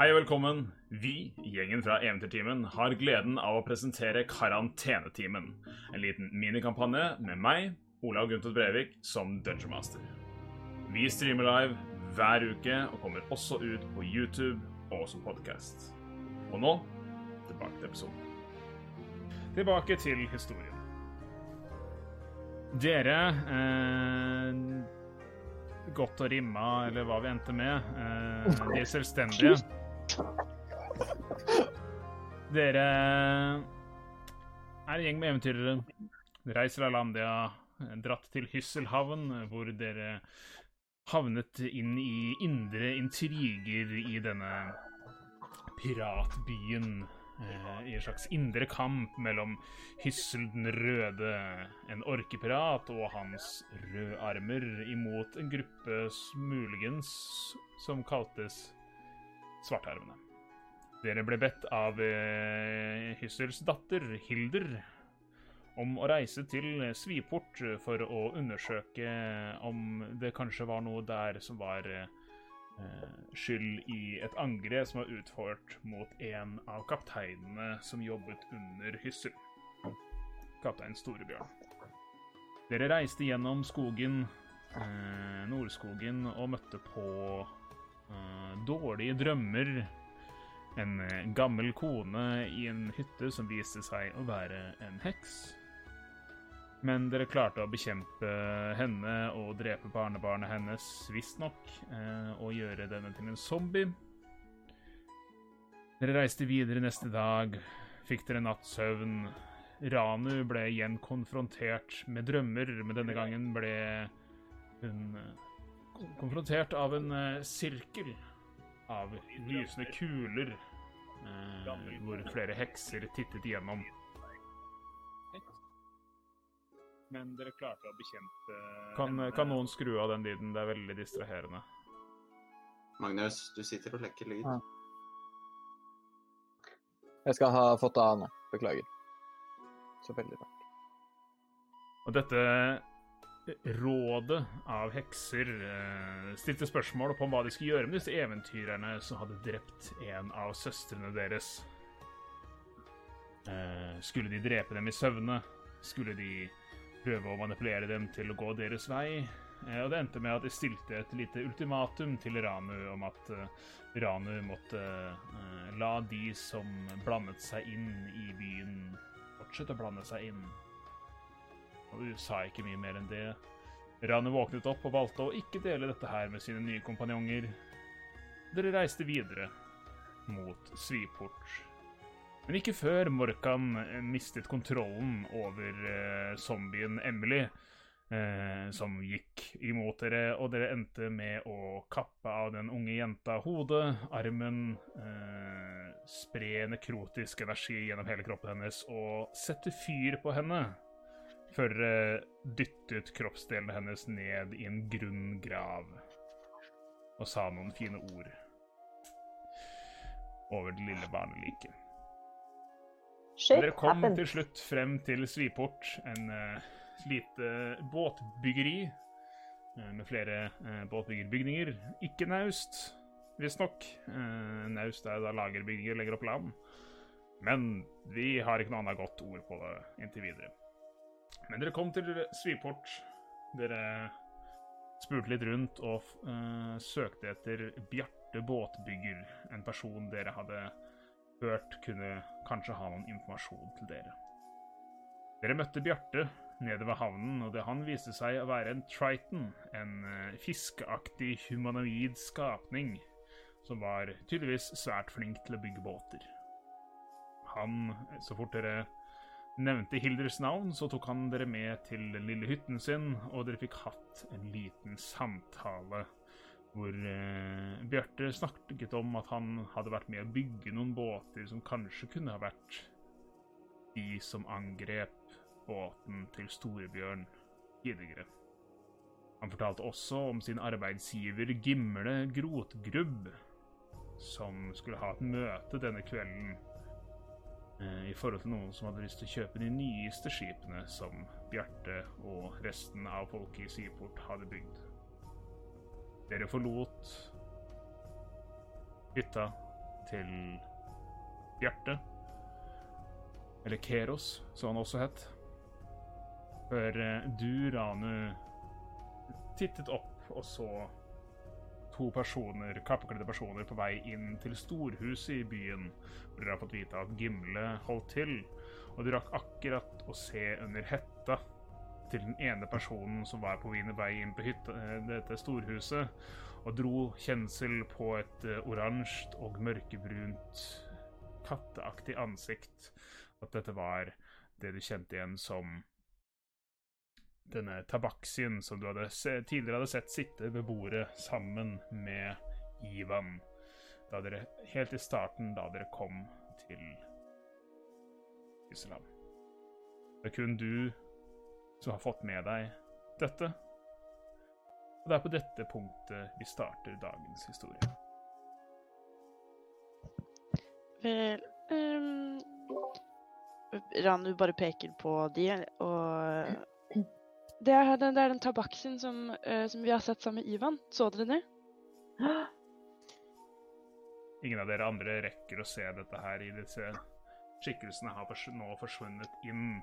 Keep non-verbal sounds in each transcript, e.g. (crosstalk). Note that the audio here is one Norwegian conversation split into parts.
Hei og velkommen. Vi, gjengen fra Eventyrtimen, har gleden av å presentere Karantenetimen. En liten minikampanje med meg, Olav Gunther Brevik, som Dungeon Master. Vi streamer live hver uke og kommer også ut på YouTube og som podkast. Og nå tilbake til episoden. Tilbake til historien. Dere eh, Godt og rimma, eller hva vi endte med. Eh, de selvstendige. Dere er en gjeng med eventyrere. Reiser av Landia, dratt til Hysselhavn, hvor dere havnet inn i indre intriger i denne piratbyen. eh, I en slags indre kamp mellom Hyssel den røde, en orkepirat, og hans rødarmer imot en gruppe muligens som kaltes Svartarmene. Dere ble bedt av eh, Hyssels datter, Hilder, om å reise til Sviport for å undersøke om det kanskje var noe der som var eh, skyld i et angrep som var utført mot en av kapteinene som jobbet under Hyssel. Kaptein Storebjørn. Dere reiste gjennom skogen, eh, Nordskogen, og møtte på dårlige drømmer. En eh, gammel kone i en hytte som viste seg å være en heks. Men dere klarte å bekjempe henne og drepe barnebarnet hennes, visstnok, eh, og gjøre denne til en zombie. Dere reiste videre neste dag, fikk dere nattsøvn. Ranu ble igjen konfrontert med drømmer, men denne gangen ble hun eh, konfrontert av en eh, sirkel av lysende kuler, eh, hvor flere hekser tittet igjennom. Men dere klarte å bekjempe Kan, kan noen skru av den lyden? Det er veldig distraherende. Magnus, du sitter og lekker lyd. Ja. Jeg skal ha fått det av nå. Beklager. Så veldig rart. Og dette rådet av hekser eh, stilte spørsmål på hva de skulle gjøre med disse eventyrerne som hadde drept en av søstrene deres. Eh, skulle de drepe dem i søvne? Skulle de prøve å manipulere dem til å gå deres vei? Eh, og det endte med at de stilte et lite ultimatum til Ranu om at Ranu måtte la de som blandet seg inn i byen, fortsette å blande seg inn. Og du sa ikke mye mer enn det. Rani våknet opp og valgte å ikke dele dette her med sine nye kompanjonger. Dere reiste videre mot Sviport. Men ikke før Morkan eh, mistet kontrollen over eh, zombien Emily, eh, som gikk imot dere, og dere endte med å kappe av den unge jenta hodet, armen, eh, spre nekrotisk energi gjennom hele kroppen hennes og sette fyr på henne før dere dyttet kroppsdelene hennes ned i en grunn grav og sa noen fine ord over det lille barneliket. Dere kom til slutt frem til Sviport, en uh, lite båtbyggeri uh, med flere uh, båtbyggerbygninger. Ikke naust, visstnok. Uh, naust er da lagerbygninger legger opp land. Men vi har ikke noe annet godt ord på det inntil videre. Men dere kom til Sviport. Dere spurte litt rundt og uh, søkte etter Bjarte Båtbygger, en person dere hadde hørt kunne kanskje ha noen informasjon til dere. Dere møtte Bjarte nede ved havnen, og det han viste seg å være en Triton, en uh, fiskeaktig humanoid skapning, som var tydeligvis svært flink til å bygge båter. Han, så fort dere nevnte Hilders navn, så tok han dere med til den lille hytten sin, og dere fikk hatt en liten samtale hvor eh, Bjarte snakket om at han hadde vært med å bygge noen båter som kanskje kunne ha vært de som angrep båten til Storebjørn tidligere. Han fortalte også om sin arbeidsgiver Gimle Grotgrubb, som skulle ha et møte denne kvelden i forhold til noen som hadde lyst til å kjøpe de nyeste skipene som Bjarte og resten av folket i Siport hadde bygd. Dere forlot hytta til Bjarte. Eller Keros, som han også het. Før eh, du, Ranu, tittet opp og så to personer, kappekledde personer på vei inn til storhuset i byen, hvor dere har fått vite at Gimle holdt til. Og du rakk akkurat å se under hetta til den ene personen som var på vei inn på hytta, eh, dette storhuset, og dro kjensel på et eh, oransje og mørkebrunt, katteaktig ansikt. At dette var det du kjente igjen som denne tabaksien som du hadde tidligere hadde sett sitte ved bordet sammen med Ivan. Da dere, helt i starten, da dere kom til Islam. Det er kun du som har fått med deg dette. Og det er på dette punktet vi starter dagens historie. Vel um, Ranu bare peker på de, og det er, den, det er den tabaksen som, uh, som vi har sett sammen med Ivan. Så dere det? (gasps) Ingen av dere andre rekker å se dette her i disse skikkelsene har fors nå forsvunnet inn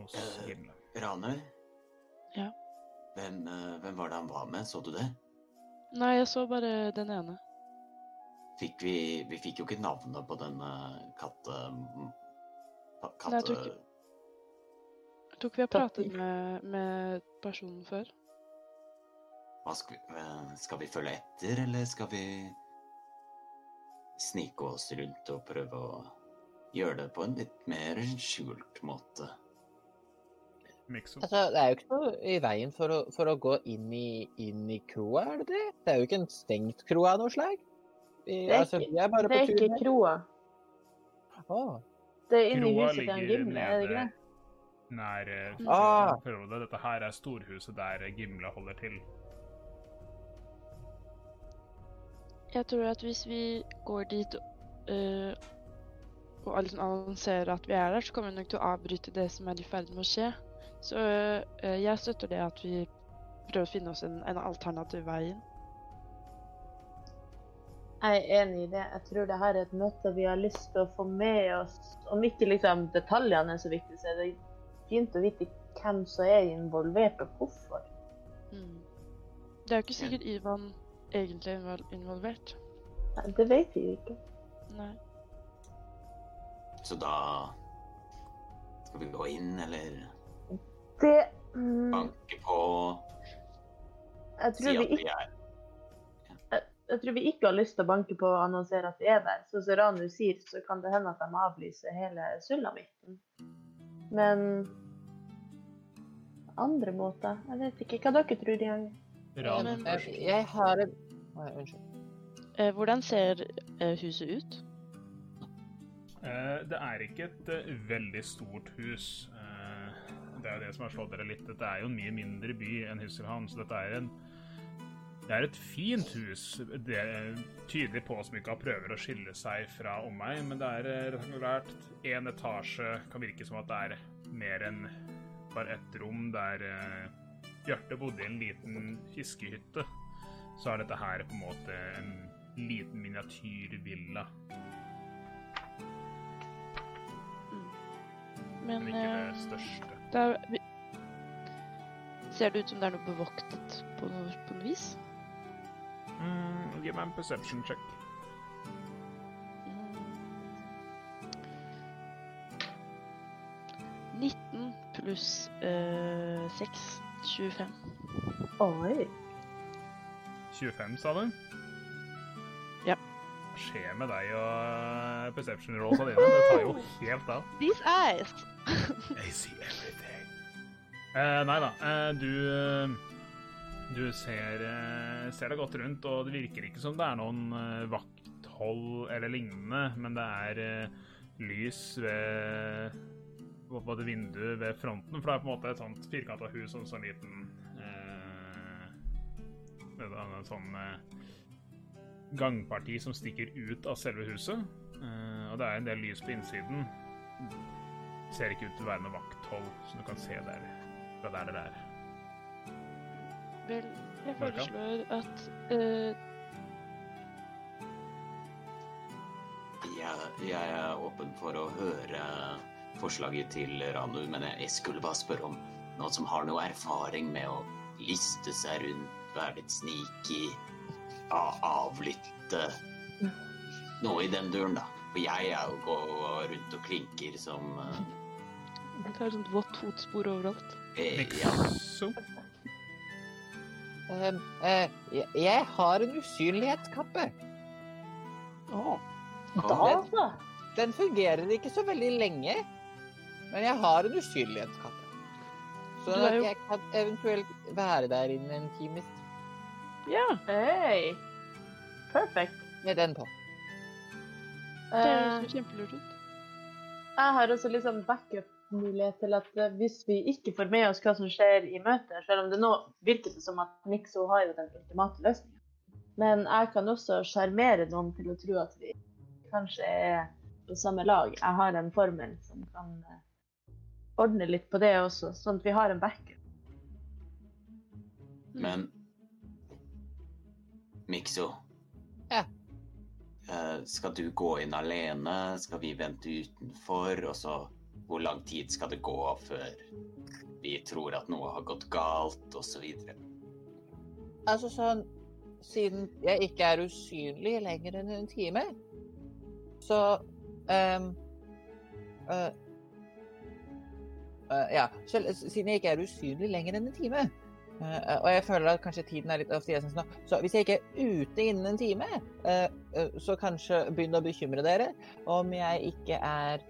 hos himmelen. Gimle. Ranøy? Ja. Hvem, uh, hvem var det han var med? Så du det? Nei, jeg så bare den ene. Fikk vi Vi fikk jo ikke navnet på den uh, katte... katte... Nei, jeg tror ikke- tror ikke vi har pratet med, med personen før. Hva skal, vi, eh, skal vi følge etter, eller skal vi snike oss rundt og prøve å gjøre det på en litt mer skjult måte? Altså, det er jo ikke noe i veien for å, for å gå inn i, inn i kroa, er det det? Det er jo ikke en stengt kro av noe slag. Vi, Det er altså, ikke- vi er bare Det er på tur ikke kroa. Oh. Det er inni Kroa huset til Gimle, er det ikke det? Nær eh, Ah. Frode. Dette her er storhuset der Gimle holder til. Jeg tror at hvis vi går dit øh, og liksom annonserer at vi er der, så kommer vi nok til å avbryte det som er i ferd med å skje. Så øh, jeg støtter det at vi prøver å finne oss en, en alternativ vei inn. Jeg er enig i det. Jeg tror det her er et møte vi har lyst til å få med oss. Om ikke liksom detaljene er så viktig, så er det fint å vite hvem som er involvert, og hvorfor. Mm. Det er jo ikke sikkert Ivan egentlig er involvert. Nei, Det vet vi jo ikke. Nei. Så da Skal vi gå inn, eller Det mm, banke på? jeg, tror vi at vi ikke, er jeg tror vi ikke har lyst til å banke på og annonsere at vi er der. Så som Ranu sier, så kan det hende at de avlyser hele sulamitten. Men andre måter Jeg vet ikke hva dere tror. engang. Jeg, først. jeg har en Nei, unnskyld. Eh, hvordan ser eh, huset ut? Eh, det er ikke et veldig stort hus. Eh, det er jo det som har slått dere litt. Dette er jo en mye mindre by enn Husselhavn, så dette er en det er et fint hus. Det er tydelig på som ikke har prøver å skille seg fra omegn, men det er eh, rektangulært. Én etasje kan virke som at det er mer enn bare ett rom der eh, Bjarte bodde i en liten fiskehytte. Så er dette her på en måte en liten miniatyrvilla. Men men ikke det eh, største. det er, Ser det ut som det er noe bevoktet på noe, på noe vis? Mm, Gi meg en perception check. Mm. 19 pluss øh, 6 25. Oi. 25, sa du? Ja. Hva skjer med deg og eh, perception rolls dine? Det tar jo helt av. These eyes! (laughs) I see everything. Uh, nei da. Uh, du eh, Du ser, eh, ser deg godt rundt, og det virker ikke som det er noen eh, vakthold eller lignende, men det er eh, lys ved det vinduet ved fronten, for det er på en måte et sånt firkanta hus og en sånn liten eh, En sånn eh, gangparti som stikker ut av selve huset. Eh, og det er en del lys på innsiden. Ser ikke ut til å være noe vakthold som du kan se der fra der det er. Vel, jeg foreslår at uh... jeg er åpen for å høre forslaget til Ranu, men jeg, jeg skulle bare spørre om noen som har noe erfaring med å liste seg rundt, være litt sneaky, avlytte Noe i den duren, da. For jeg er jo går rundt og klinker som uh... Det er sånt vått fotspor overalt. eh, ja. Ehm, eh, jeg, har en usynlighetskappe. Å, Da, så. Den fungerer ikke så veldig lenge, men jeg har en usynlighetskappe. Så jo- jeg kan eventuelt være der innen en times ja. Hey. Perfect. med den på. Det Eh, høres jo kjempelurt ut. jeg har også liksom backup-mulighet til at eh, hvis vi ikke får med oss hva som skjer i møtet, selv om det nå virker det som at Nixo har jo den ultimate løsningen, men jeg kan også sjarmere noen til å tro at vi kanskje er på samme lag. Jeg har en formel som kan eh, ordne litt på det også, sånn at vi har en backup. Men Mikso. Ja. Eh, Skal du gå inn alene? Skal vi vente utenfor? Og så hvor lang tid skal det gå før vi tror at noe har gått galt, osv.? Altså sånn Siden jeg ikke er usynlig lenger enn en time, så um, uh, uh, Ja. Selv, siden jeg ikke er usynlig lenger enn en time, Uh, og jeg føler at kanskje tiden er litt av siden nå, så hvis jeg ikke er ute innen en time, uh, uh, så kanskje begynn å bekymre dere om jeg ikke er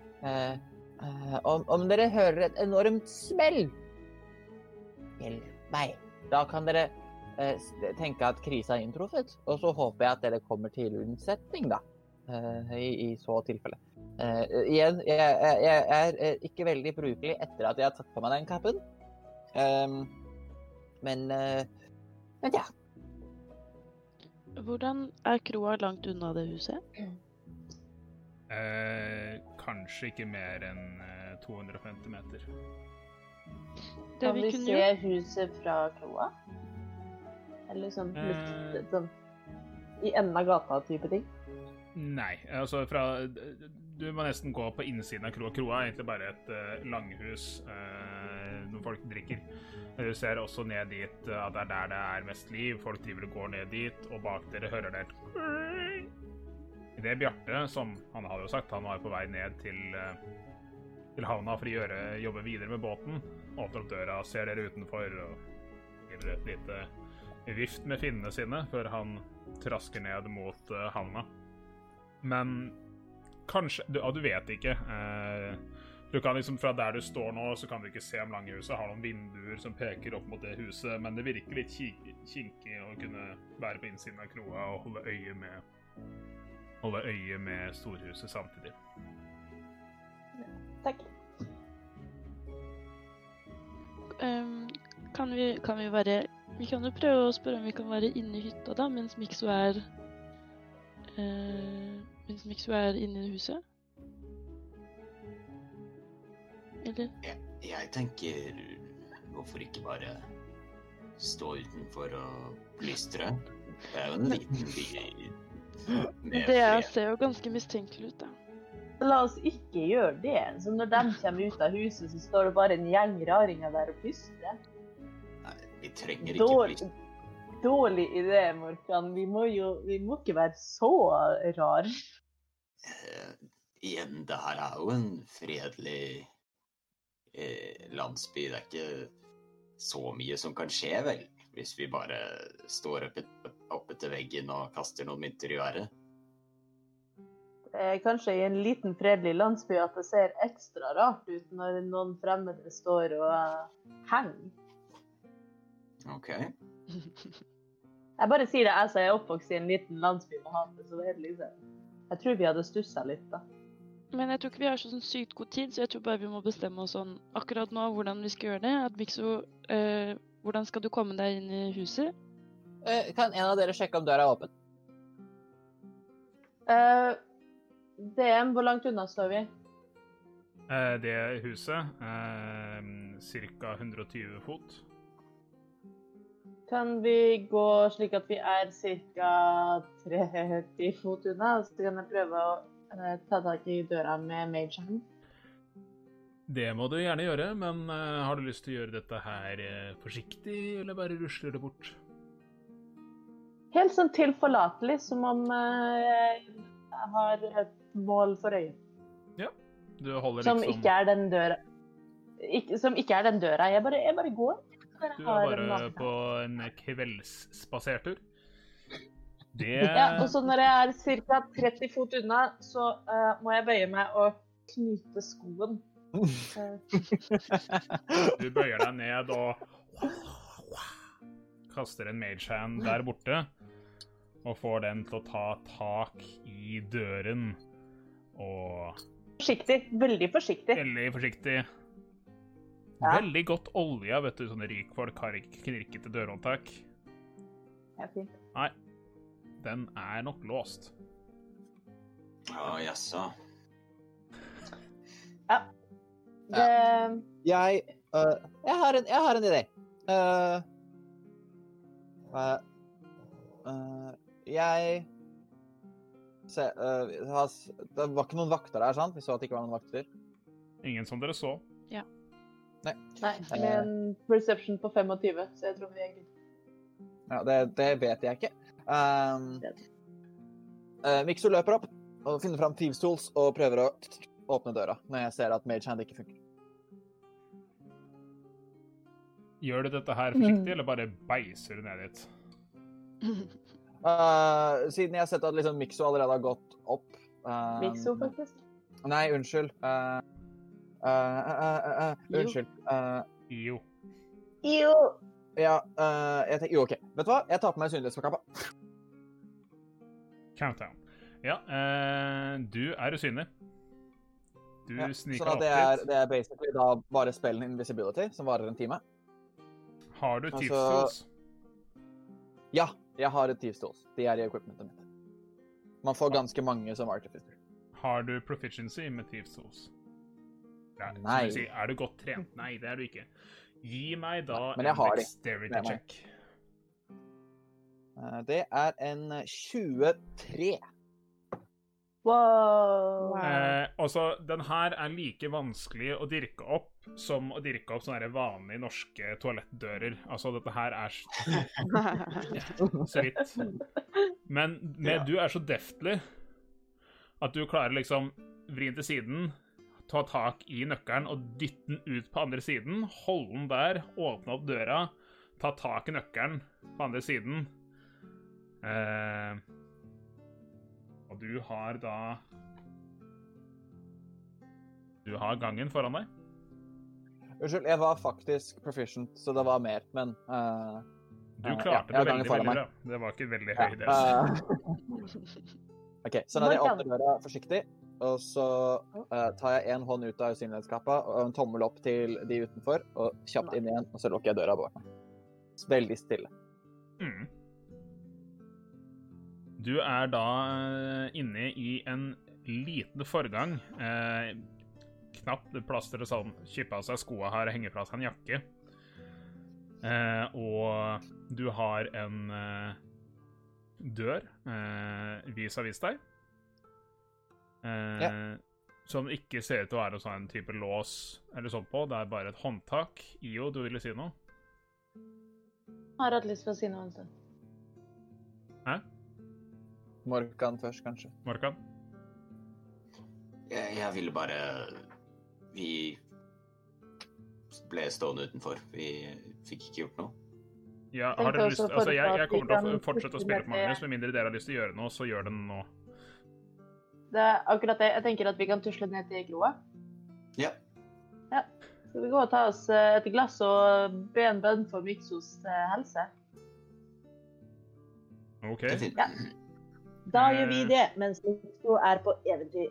om, om dere hører et enormt smell Hjelp meg. Da kan dere eh, tenke at krisa er inntruffet. Og så håper jeg at dere kommer til unnsetning, da. eh, i, I så tilfelle. Eh, igjen, jeg, jeg, jeg er eh, ikke veldig brukelig etter at jeg har tatt på meg den kappen. Um, men uh, Men ja. Hvordan er kroa langt unna det huset? eh, kanskje ikke mer enn eh, 250 meter. Kan vi se huset fra kroa? Eller sånn litt, sånn i enden av gata type ting? Nei, altså fra Du må nesten gå på innsiden av kroa. Kroa er egentlig bare et uh, langhus uh, noen folk drikker. Du ser også ned dit at at det er der det er mest liv. Folk driver og går ned dit, og bak dere hører dere Idet Bjarte, som han hadde jo sagt, han var på vei ned til, eh, til havna for å gjøre, jobbe videre med båten, åpner opp døra, ser dere utenfor og gir et lite vift med finnene sine før han trasker ned mot eh, havna. Men kanskje du, ja, du vet ikke. Eh, du kan liksom Fra der du står nå, så kan du ikke se om Langehuset har noen vinduer som peker opp mot det huset, men det virker litt kinkig å kunne være på innsiden av kroa og holde øye med Holde øye med storhuset samtidig. Takk. Um, kan, vi, kan vi bare Vi kan jo prøve å spørre om vi kan være inne i hytta, da, mens Mikso er uh, Mens Mikso er inne i huset? Eller? Jeg, jeg tenker Hvorfor ikke bare stå utenfor og plystre? Det er jo en liten by Det er, ser jo ganske mistenkelig ut, da. La oss ikke gjøre det. Så når de kommer ut av huset, så står det bare en gjeng raringer der og plystrer. Nei, vi trenger ikke Dårlig, dårlig idé, Morkan. Vi må jo vi må ikke være så rar. Eh, igjen, det her er jo en fredelig eh, landsby. Det er ikke så mye som kan skje, vel? Hvis vi bare står oppe, oppe til veggen og kaster noen mynter i været. Det er kanskje i en liten, fredelig landsby at det ser ekstra rart ut når noen fremmede står og eh, henger. OK. Jeg bare sier det, jeg som er oppvokst i en liten landsby med hate, så det er liksom Jeg tror vi hadde stussa litt, da. Men jeg tror ikke vi har så sånn sykt god tid, så jeg tror bare vi må bestemme oss sånn akkurat nå hvordan vi skal gjøre det. At Mikso eh, Hvordan skal du komme deg inn i huset? Eh, kan en av dere sjekke om døra er åpen? Uh, DM, hvor langt unna står vi? Uh, det huset uh, ca. 120 fot. Kan vi gå slik at vi er ca. 30 fot unna? Så kan jeg prøve å eh, ta tak i døra med mage hand. Det må du gjerne gjøre, men eh, har du lyst til å gjøre dette her eh, forsiktig, eller bare rusler det bort? Helt sånn tilforlatelig, som om eh, jeg har et mål for øyet. Du holder liksom Som ikke er den døra. Ik som ikke er den døra. Jeg bare, jeg bare går. Jeg Du er bare på en kveldsspasertur. Det (laughs) Ja, og så når jeg er ca. 30 fot unna, så uh, må jeg bøye meg og knyte skoen. Du bøyer deg ned og kaster en mage hand der borte. Og får den til å ta tak i døren. Og forsiktig. Veldig forsiktig. veldig forsiktig Ja. Veldig godt olja, vet du. Sånne rikfolk har ikke knirkete dørhåndtak. Ja, fint. Nei, den er nok låst. Å, jaså. Det, Jeg uh, jeg, har en, jeg har en idé. Uh, uh, jeg Se vi Det var ikke noen vakter der, sant? Vi så at det ikke var noen vakter. Ingen som dere så. Ja. nei, med en perception på 25, så jeg tror vi er good. Ja, det, det vet jeg ikke. Um, uh, Mikso løper opp og finner fram Thieves Tools og prøver å åpne døra når jeg ser at Mage Hand ikke funker. Gjør du dette her forsiktig, eller bare beiser du ned dit? Uh, (laughs) siden jeg har sett at liksom Mikso allerede har gått opp uh, Mikso, faktisk. Nei, unnskyld. Uh, uh, uh, uh, uh, unnskyld. Uh, Jo. Jo! ja, uh, jeg tenker Jo, OK. Vet du hva? Jeg tar på meg synlighetskappa. Countdown. Ja, eh, du er usynlig. Du Ja, sniker sånn at opp det er, det er basically da bare spillen Invisibility, som varer en time. Har du altså- til oss? Ja, jeg har et tips til oss. Det er i equipmentet mitt. Man får ganske mange som Artificer. Har du proficiency med Thieves Tools? Ja, Nei. Si, er du godt trent? Nei, det er du ikke. Gi meg da Nei, en dexterity check. Uh, det er en 23. Wow. Eh, også, den her er like vanskelig å dirke opp som å dirke opp sånne vanlige norske toalettdører. Altså, dette her er (laughs) så vidt. Men med, Ja. du er så deftlig at du klarer liksom vri den til siden, ta tak i nøkkelen og dytte den ut på andre siden. Holde den der, åpne opp døra, ta tak i nøkkelen på andre siden. Eh, og du har da Du har gangen foran deg. Unnskyld, jeg var faktisk proficient, så det var mer, men uh, Du klarte ja, det veldig, veldig bra. Det var ikke veldig ja, høy del. uh, (laughs) OK, så når jeg åpner døra forsiktig, og så uh, tar jeg en hånd ut av usynlighetskappa og en tommel opp til de utenfor, og kjapt inn igjen, og så lukker jeg døra bak meg. Veldig stille. Mm. Du er da eh, inne i en liten forgang. Eh, knapt plass til å sånn kippe av seg skoa her henger henge fra seg en jakke. Eh, og du har en eh, dør eh, vis-à-vis deg. Eh, Som ikke ser ut til å være sånn en type lås eller sånt på. Det er bare et håndtak. IO, du ville si noe? Jeg Har hatt lyst til å si noe. Altså. Morkan først, kanskje. Morkan? Jeg, jeg ville bare Vi ble stående utenfor. Vi fikk ikke gjort noe. Ja, har dere lyst, altså jeg, jeg kommer til å fortsette å spille på Magnus, med mindre dere har lyst til å gjøre noe, så gjør det nå. Det er akkurat det. Jeg tenker at vi kan tusle ned til Gloa. Ja. Skal vi gå og ta oss eh, et glass og be en bønn for Miksos eh, helse? OK. Det er fint. Ja. Da Eh. gjør vi det, mens Mikso er på eventyr.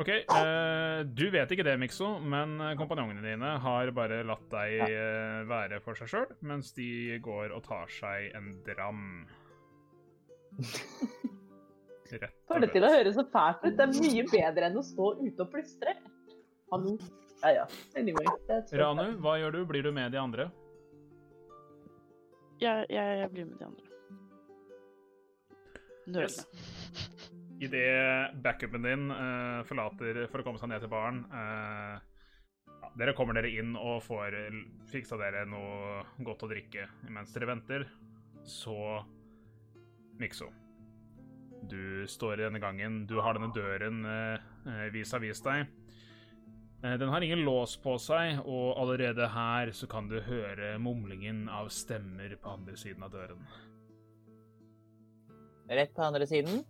ok, eh, Du vet ikke det, Mikso, men eh, kompanjongene dine har bare latt deg eh, være for seg sjøl, mens de går og tar seg en dram. (laughs) Rett Får det til å høres så fælt ut. Det er mye bedre enn å stå ute og plystre. Hallo. Ja, ja. Anyway. Ranu, hva gjør du? Blir du med de andre? Jeg, jeg, jeg blir med de andre. Yes. (laughs) Idet backupen din uh, forlater for å komme seg ned til baren uh, ja, Dere kommer dere inn og får fiksa dere noe godt å drikke mens dere venter. Så Mikso. Du står i denne gangen. Du har denne døren eh, vis-à-vis deg. Eh, Den har ingen lås på seg, og allerede her så kan du høre mumlingen av stemmer på andre siden av døren. Rett på andre siden.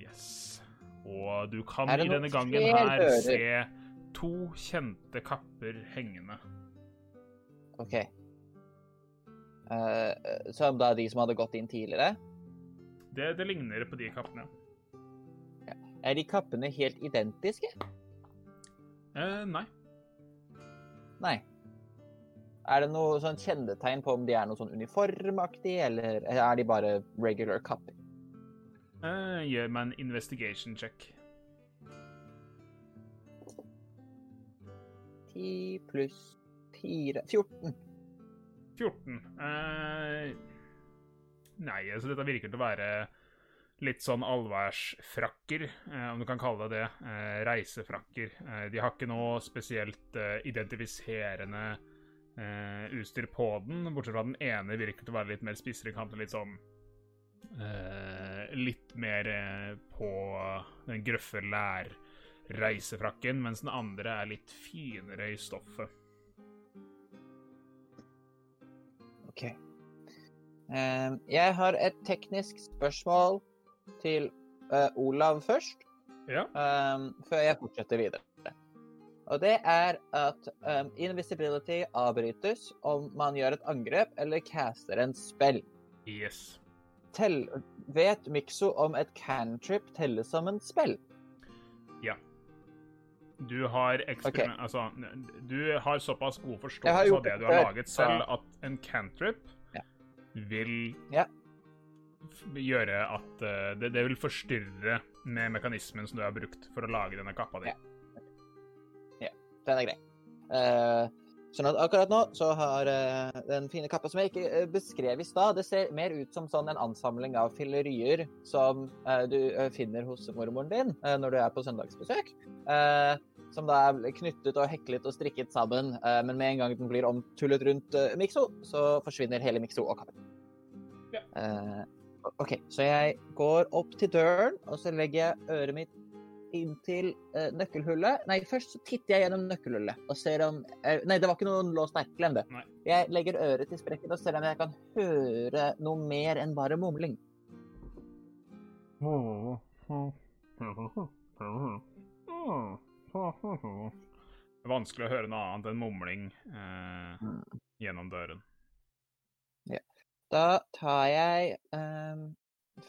Yes. Og du kan i denne gangen her se to kjente kapper hengende. OK. Eh, som da de som hadde gått inn tidligere. Det, det ligner på de kappene. Er de kappene helt identiske? Uh, nei. Nei. Er det noe sånn kjennetegn på om de er noe sånn uniformaktig, eller er de bare regular kapper? Eh, gjør meg en investigation check. 10 pluss 4 14. 14. Uh, nei, altså dette virker til å være litt sånn allværsfrakker, eh, om du kan kalle det det. Eh, reisefrakker. Eh, de har ikke noe spesielt eh, identifiserende eh, utstyr på den, bortsett fra den ene virker til å være litt mer spissere i kanten, litt sånn eh, Litt mer eh, på den grøffe lær-reisefrakken, mens den andre er litt finere i stoffet. OK. Eh, jeg har et teknisk spørsmål til eh, Olav først, Ja. eh, før jeg fortsetter videre. Og det er at um, invisibility avbrytes om man gjør et angrep eller caster en spill. Yes. Tell, vet Mikso om et cantrip telles som en spill? Ja. Du har okay. Altså, du har såpass god forståelse av det du har laget selv, at en cantrip Ja. vil Ja. gjøre at uh, det, det vil forstyrre med mekanismen som du har brukt for å lage denne kappa di. Ja. Den er grei. Eh, sånn at akkurat nå så har uh, den fine kappa som jeg ikke eh, beskrev i stad, det ser mer ut som sånn en ansamling av fillerier som uh, du finner hos mormoren din uh, når du er på søndagsbesøk. Som da er knyttet og heklet og strikket sammen, men med en gang den blir omtullet rundt Mikso, så forsvinner hele Mikso og kappen. Ja. OK, så jeg går opp til døren, og så legger jeg øret mitt inntil uh, nøkkelhullet. Nei, først så titter jeg gjennom nøkkelhullet og ser om uh, Nei, det var ikke noen låst der. Glem det. Nei. Jeg legger øret til sprekken og ser om jeg kan høre noe mer enn bare mumling. Det er vanskelig å høre noe annet enn mumling Mm. gjennom døren. Da tar jeg eh,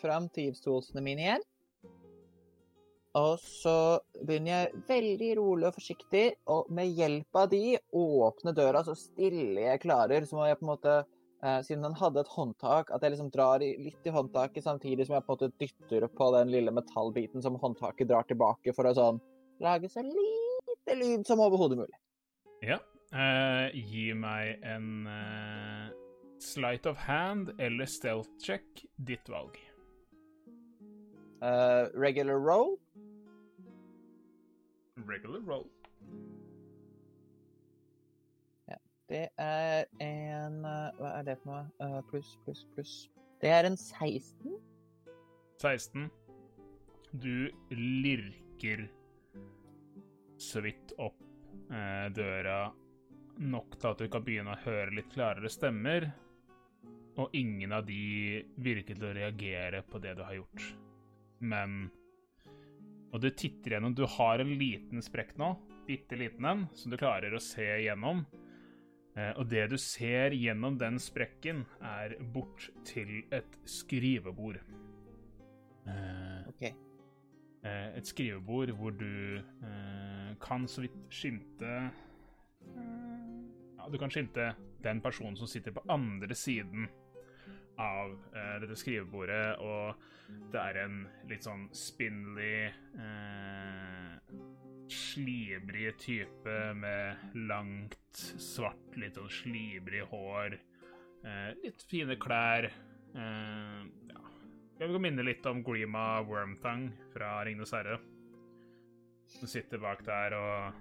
fram tyvstolene mine igjen. Og så begynner jeg veldig rolig og forsiktig, og med hjelp av de åpne døra så stille jeg klarer. Så må jeg på en måte, eh, siden den hadde et håndtak, at jeg liksom drar i, litt i håndtaket samtidig som jeg på en måte dytter på den lille metallbiten som håndtaket drar tilbake, for å sånn lage så lite lyd som overhodet mulig. Ja. Eh, gi meg en eh, sleight of hand eller stealth check. Ditt valg. Uh, regular roll. Regular roll. Ja. Det er en eh, Hva er det for noe? Eh, pluss, pluss, pluss. Det er en 16. 16. Du lirker så vidt opp eh, døra nok til at du kan begynne å høre litt klarere stemmer. Og ingen av de virker til å reagere på det du har gjort. Men Og du titter gjennom Du har en liten sprekk nå, bitte liten en, som du klarer å se gjennom. Eh, og det du ser gjennom den sprekken, er bort til et skrivebord. Eh, OK. eh, et skrivebord hvor du eh, kan så vidt skimte Ja, du kan skimte den personen som sitter på andre siden av eh, dette skrivebordet, og det er en litt sånn spindly eh, Slibrig type med langt, svart, litt sånn slibrig hår. Eh, litt fine klær. Eh, ja, Jeg vil minne litt om Grima Wormthang fra Ringnes herre. Hun sitter bak der og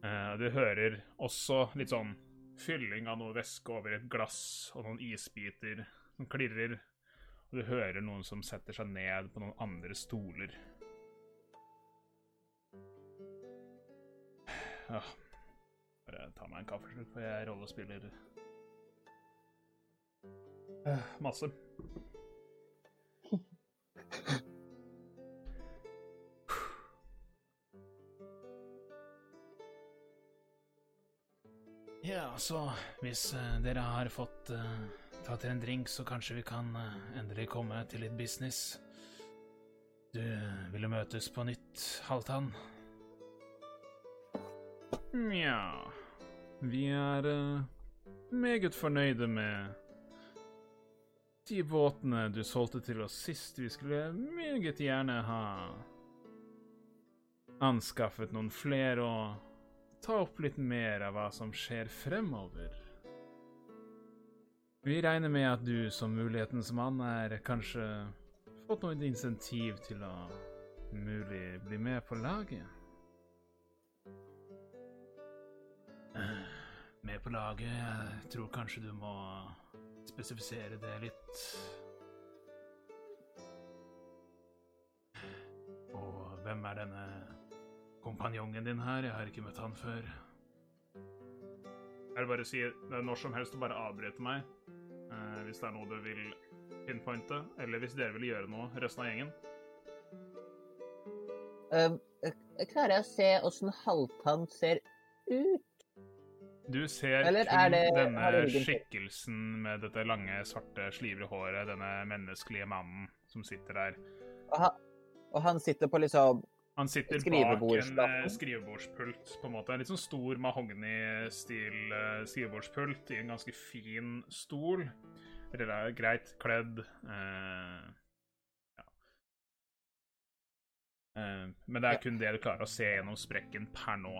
eh, Du hører også litt sånn fylling av noe væske over et glass og noen isbiter som klirrer. Og du hører noen som setter seg ned på noen andre stoler. Ja. Bare ta meg en kaffeslutt, for jeg rollespiller Eh, masse. Ja, så hvis eh, dere har fått uh, tatt dere en drink, så kanskje vi kan uh, endelig komme til litt business. Du ville møtes på nytt, Halvtann? Nja Vi er uh, meget fornøyde med de båtene du solgte til oss sist. Vi skulle meget gjerne ha anskaffet noen flere og ta opp litt mer av hva som skjer fremover. Vi regner med at du som mulighetens mann er kanskje fått noe insentiv til å mulig bli med på laget. Eh, Med på laget? Jeg tror kanskje du må spesifisere det litt. Og hvem er denne kompanjongen din her? Jeg har ikke møtt han før. Jeg vil bare si når som helst å bare avbryte meg eh, hvis det er noe du vil pinpointe, eller hvis dere vil gjøre noe, resten av gjengen. Eh, klarer jeg å se åssen Halvtann ser ut? Du ser Eller kun det- denne skikkelsen med dette lange, svarte, slivre håret, denne menneskelige mannen som sitter der. Og han, og han sitter på liksom Han sitter bak en eh, skrivebordspult, på en måte. En litt sånn stor mahogny-stil eh, skrivebordspult i en ganske fin stol. Eller Greit kledd. eh, ja. Eh, men det er kun det du klarer å se gjennom sprekken per nå.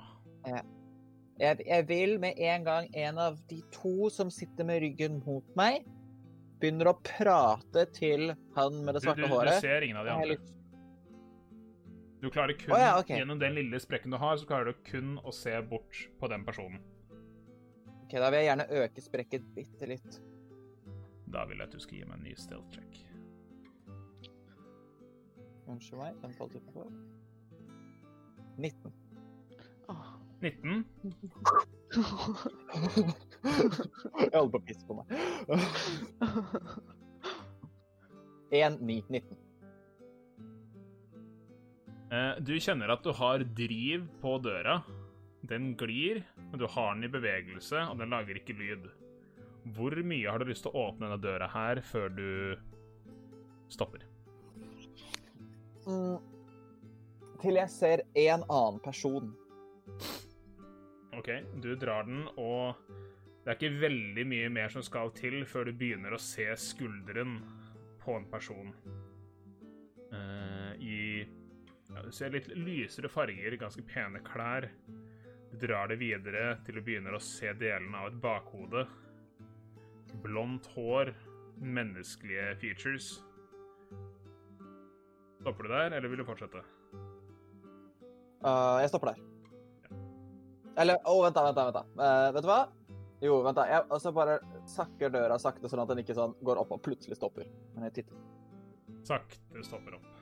jeg, jeg vil med en gang en av de to som sitter med ryggen mot meg, begynner å prate til han med det svarte du, du håret. ser ingen av de andre. Du klarer kun, oh, ja, okay. Gjennom den lille sprekken du har, så klarer du kun å se bort på den personen. Ok, Da vil jeg gjerne øke sprekket bitte litt. Da vil jeg at du skal gi meg en ny stealth check. Unnskyld meg. Den falt utenfor. 19. Oh. 19. jeg holder på å pisse på meg. 1, 9, 19. Eh, du kjenner at du har driv på døra. Den glir, men du har den i bevegelse, og den lager ikke lyd. Hvor mye har du lyst til å åpne denne døra her før du stopper? Mm. Til jeg ser en annen person. OK, du drar den, og det er ikke veldig mye mer som skal til før du begynner å se skulderen på en person. uh, I ja, Du ser litt lysere farger, ganske pene klær. Du drar det videre til du begynner å se delene av et bakhode. Blondt hår, menneskelige features. Stopper du der, eller vil du fortsette? Uh, jeg stopper der. Eller Å, vent, da. vent da, vent da. Uh, vet du hva? Jo, vent da. Jeg, og så bare sakker døra sakte, sånn at den ikke sånn går opp og plutselig stopper. Men jeg titter. Sakte stopper opp.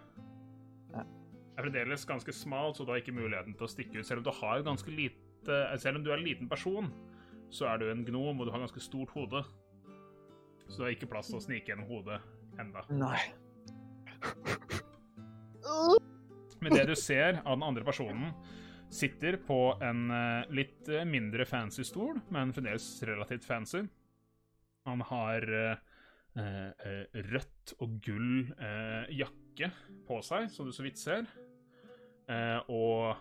Er fremdeles ganske smalt, så du har ikke muligheten til å stikke ut. Selv om du har ganske lite Selv om du er en liten person, så er du en gnom, og du har ganske stort hode. Så du har ikke plass til å snike gjennom hodet enda. Nei. Men det du ser av den andre personen, sitter på en eh, litt eh, mindre fancy stol, men fremdeles relativt fancy. Han har eh, eh, rødt og gull eh, jakke på seg, som du så vidt ser. Eh, og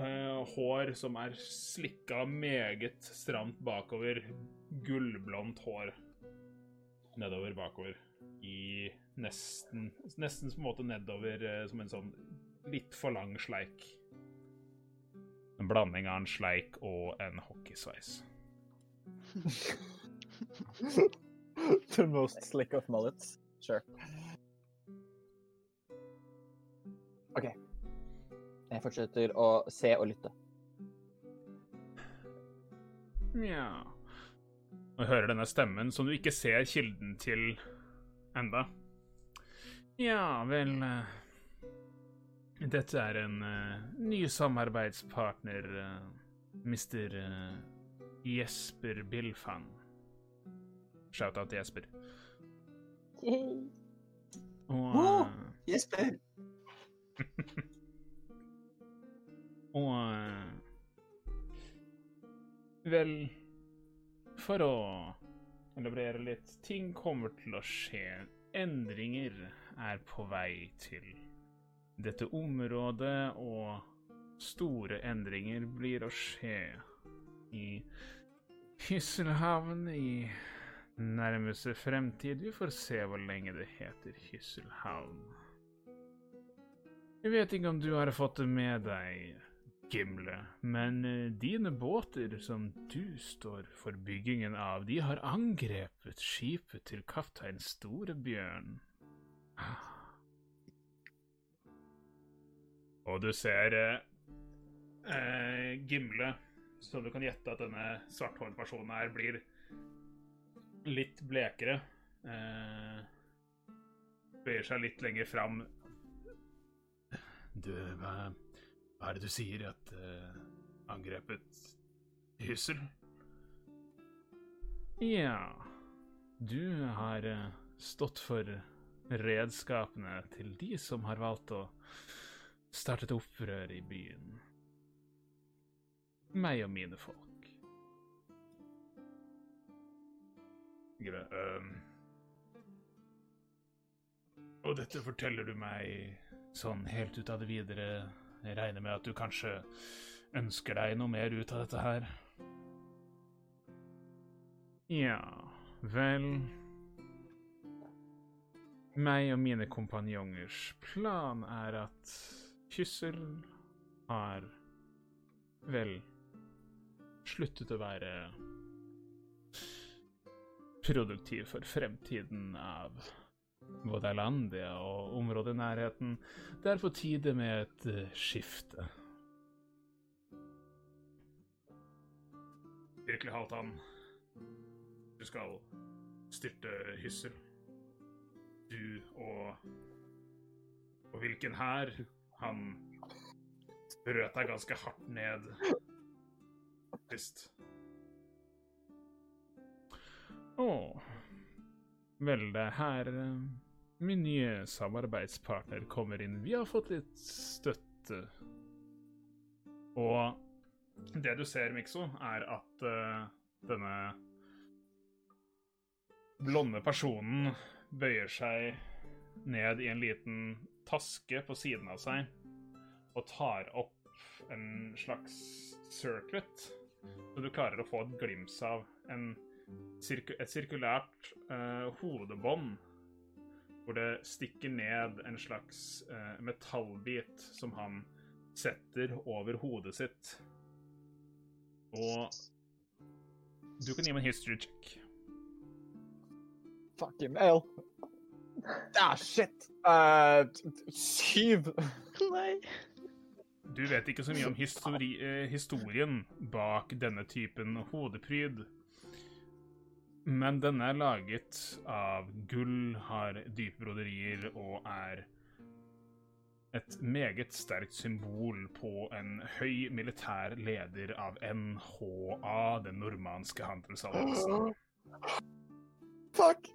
eh, hår som er slikka meget stramt bakover. Gullblondt hår nedover bakover. I nesten Nesten på en måte nedover eh, som en sånn litt for lang sleik. En blanding av en sleik og en hockeysveis. (laughs) The most slick of mullets. Sure. OK. Jeg fortsetter å se og lytte. Nja Og hører denne stemmen som du ikke ser kilden til enda. Ja vel eh, Dette er en uh, ny samarbeidspartner, uh, mister uh, Jesper Bilfan. Shout-out til Jesper. Og Åh! Jesper! (laughs) Og eh, Vel For å elaborere litt Ting kommer til å skje. Endringer er på vei til dette området, og store endringer blir å skje i Hysselhavn i nærmeste fremtid. Vi får se hvor lenge det heter Hysselhavn. Jeg vet ikke om du har fått det med deg, Gimle, men eh, dine båter som du står for byggingen av, de har angrepet skipet til kaptein Storebjørn. Og du ser eh, eh, Gimle, så du kan gjette at denne svarthårede personen her blir litt blekere. Eh, bøyer seg litt lenger fram. Du, hva, hva er det du sier at uh, angrepet Hyssel? Ja, du har eh, stått for redskapene til de som har valgt å starte et opprør i byen. Meg og mine folk. Gre Uh, Og dette forteller du meg sånn helt ut av det videre. Jeg regner med at du kanskje ønsker deg noe mer ut av dette her. Ja, vel Meg og mine kompanjongers plan er at Kyssel har vel sluttet å være produktiv for fremtiden av Vodalandia og området i nærheten. Det er på tide med et eh, skifte. Virkelig, Halvdan. Du skal styrte Hyssel. Du og Og hvilken hær? Han brøt deg ganske hardt ned sist. Å. Vel, det er her eh, min nye samarbeidspartner kommer inn. Vi har fått litt støtte. Og det du ser, Mikso, er at uh, denne blonde personen bøyer seg ned i en liten taske på siden av seg og tar opp en slags circlet, så du klarer å få et glimt av en sirku et sirkulært eh, hodebånd hvor det stikker ned en slags eh, metallbit som han setter over hodet sitt. Og du kan gi meg en history check. Fucking hell. Ah, shit. Uh, syv. Nei. Du vet ikke så mye om histori eh, historien bak denne typen hodepryd. Men denne er laget av gull, har dype broderier og er et meget sterkt symbol på en høy militær leder av NHA, den normanske handelsalliansen. (gasps) Fuck.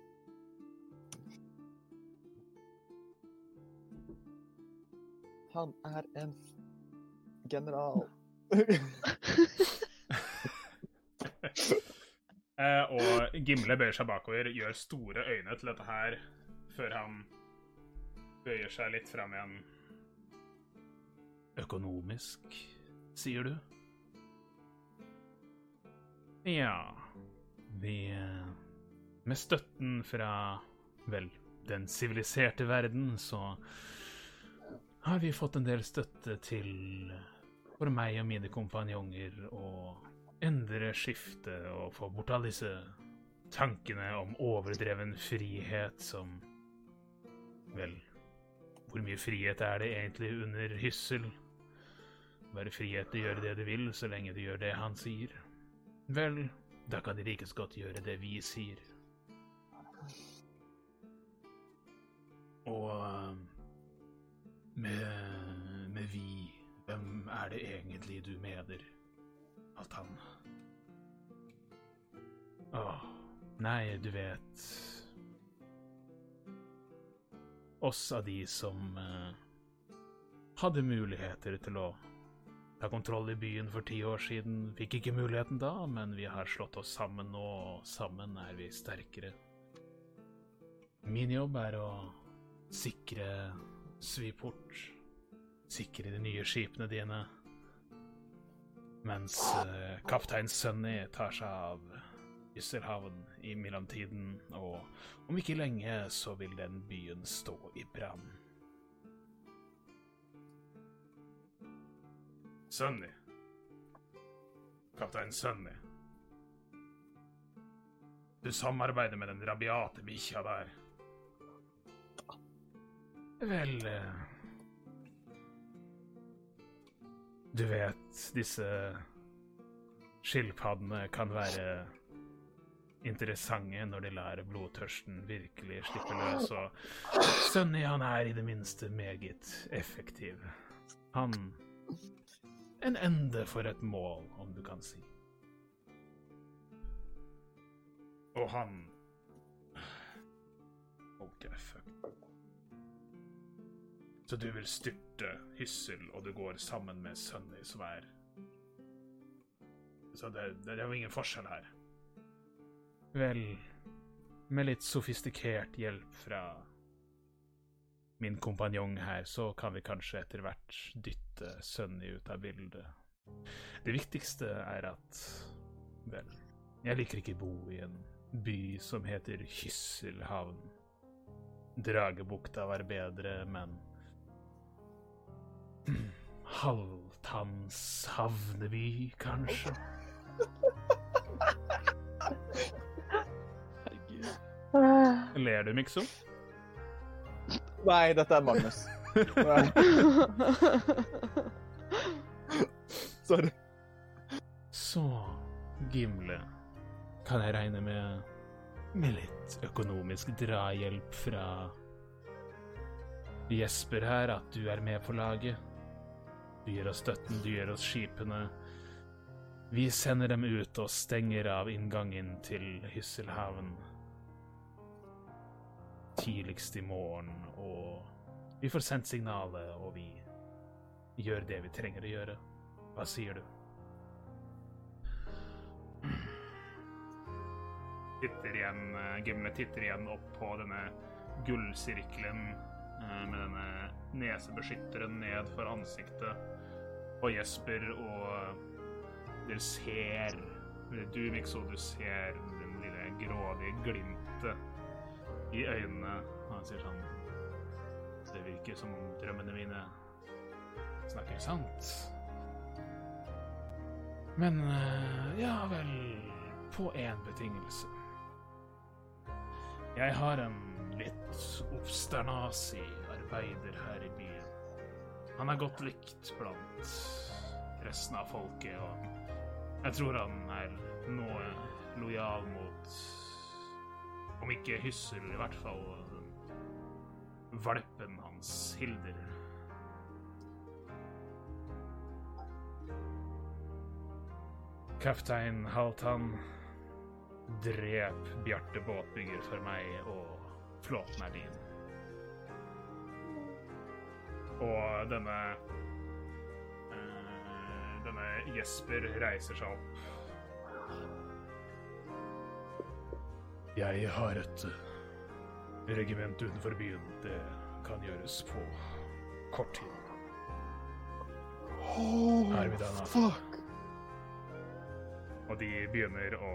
Han er en general. (laughs) (laughs) Eh, og Gimle bøyer seg bakover, gjør store øyne til dette her, før han bøyer seg litt fram igjen. Økonomisk, sier du? Ja, vi eh, Med støtten fra, vel, den siviliserte verden, så har vi fått en del støtte til for meg og mine kompanjonger å endre skiftet og få bort alle disse tankene om overdreven frihet som Vel, hvor mye frihet er det egentlig under hyssel? Bare frihet til å gjøre det du vil, så lenge du gjør det han sier. Vel, da kan de like godt gjøre det vi sier. Og eh, med, med vi, hvem er det egentlig du mener at han Åh, nei, du vet Oss av de som eh, hadde muligheter til å ta kontroll i byen for ti år siden, fikk ikke muligheten da, men vi har slått oss sammen nå, og sammen er vi sterkere. Min jobb er å sikre Sviport, sikre de nye skipene dine, mens eh, kaptein Sunny tar seg av Ysselhavn i mellomtiden, og om ikke lenge så vil den byen stå i brann. Sunny. Kaptein Sunny. Du samarbeider med den rabiate bikkja der. Vel eh, Du vet, disse skilpaddene kan være interessante når de lar blodtørsten virkelig slippe løs, og Sunny han er i det minste meget effektiv. Han En ende for et mål, om du kan si. Og han OK, fuck. Så du vil styrte Hyssel, og du går sammen med Sunny, som er Så det, det er jo ingen forskjell her. Vel, med litt sofistikert hjelp fra min kompanjong her, så kan vi kanskje etter hvert dytte Sunny ut av bildet. Det viktigste er at Vel, jeg liker ikke bo i en by som heter Kysselhavn. Dragebukta var bedre, men Halvtanns havneby, kanskje? Herregud. Ler du, Mikso? Nei, dette er Magnus. (laughs) Sorry. Så, Gimle, kan jeg regne med med litt økonomisk drahjelp fra Jesper her, at du er med på laget? Du gir oss støtten, du gir oss skipene. Vi sender dem ut og stenger av inngangen til Hysselhavn tidligst i morgen, og vi får sendt signalet, og vi gjør det vi trenger å gjøre. Hva sier du? Titter igjen, eh, Gimle titter igjen opp på denne gullsirkelen eh, med denne nesebeskytteren ned for ansiktet på Jesper, og dere ser Du, Mikso, du ser den lille grådige glimtet i øynene. Og han sier sånn Det virker som om drømmene mine snakker sant. Men eh, ja vel På én betingelse. Jeg har en litt obsternasig arbeider her i byen. Han er godt likt blant resten av folket, og jeg tror han er noe lojal mot Om ikke Hyssel, i hvert fall valpen hans, Hilder. Kaptein Haltan drep Bjarte båtbygger for meg, og flåten er din. Og denne eh, Denne Jesper reiser seg opp. Jeg har et eh, regiment utenfor byen. Det kan gjøres på kort tid. Oh, Arvidana. fuck. Og de begynner å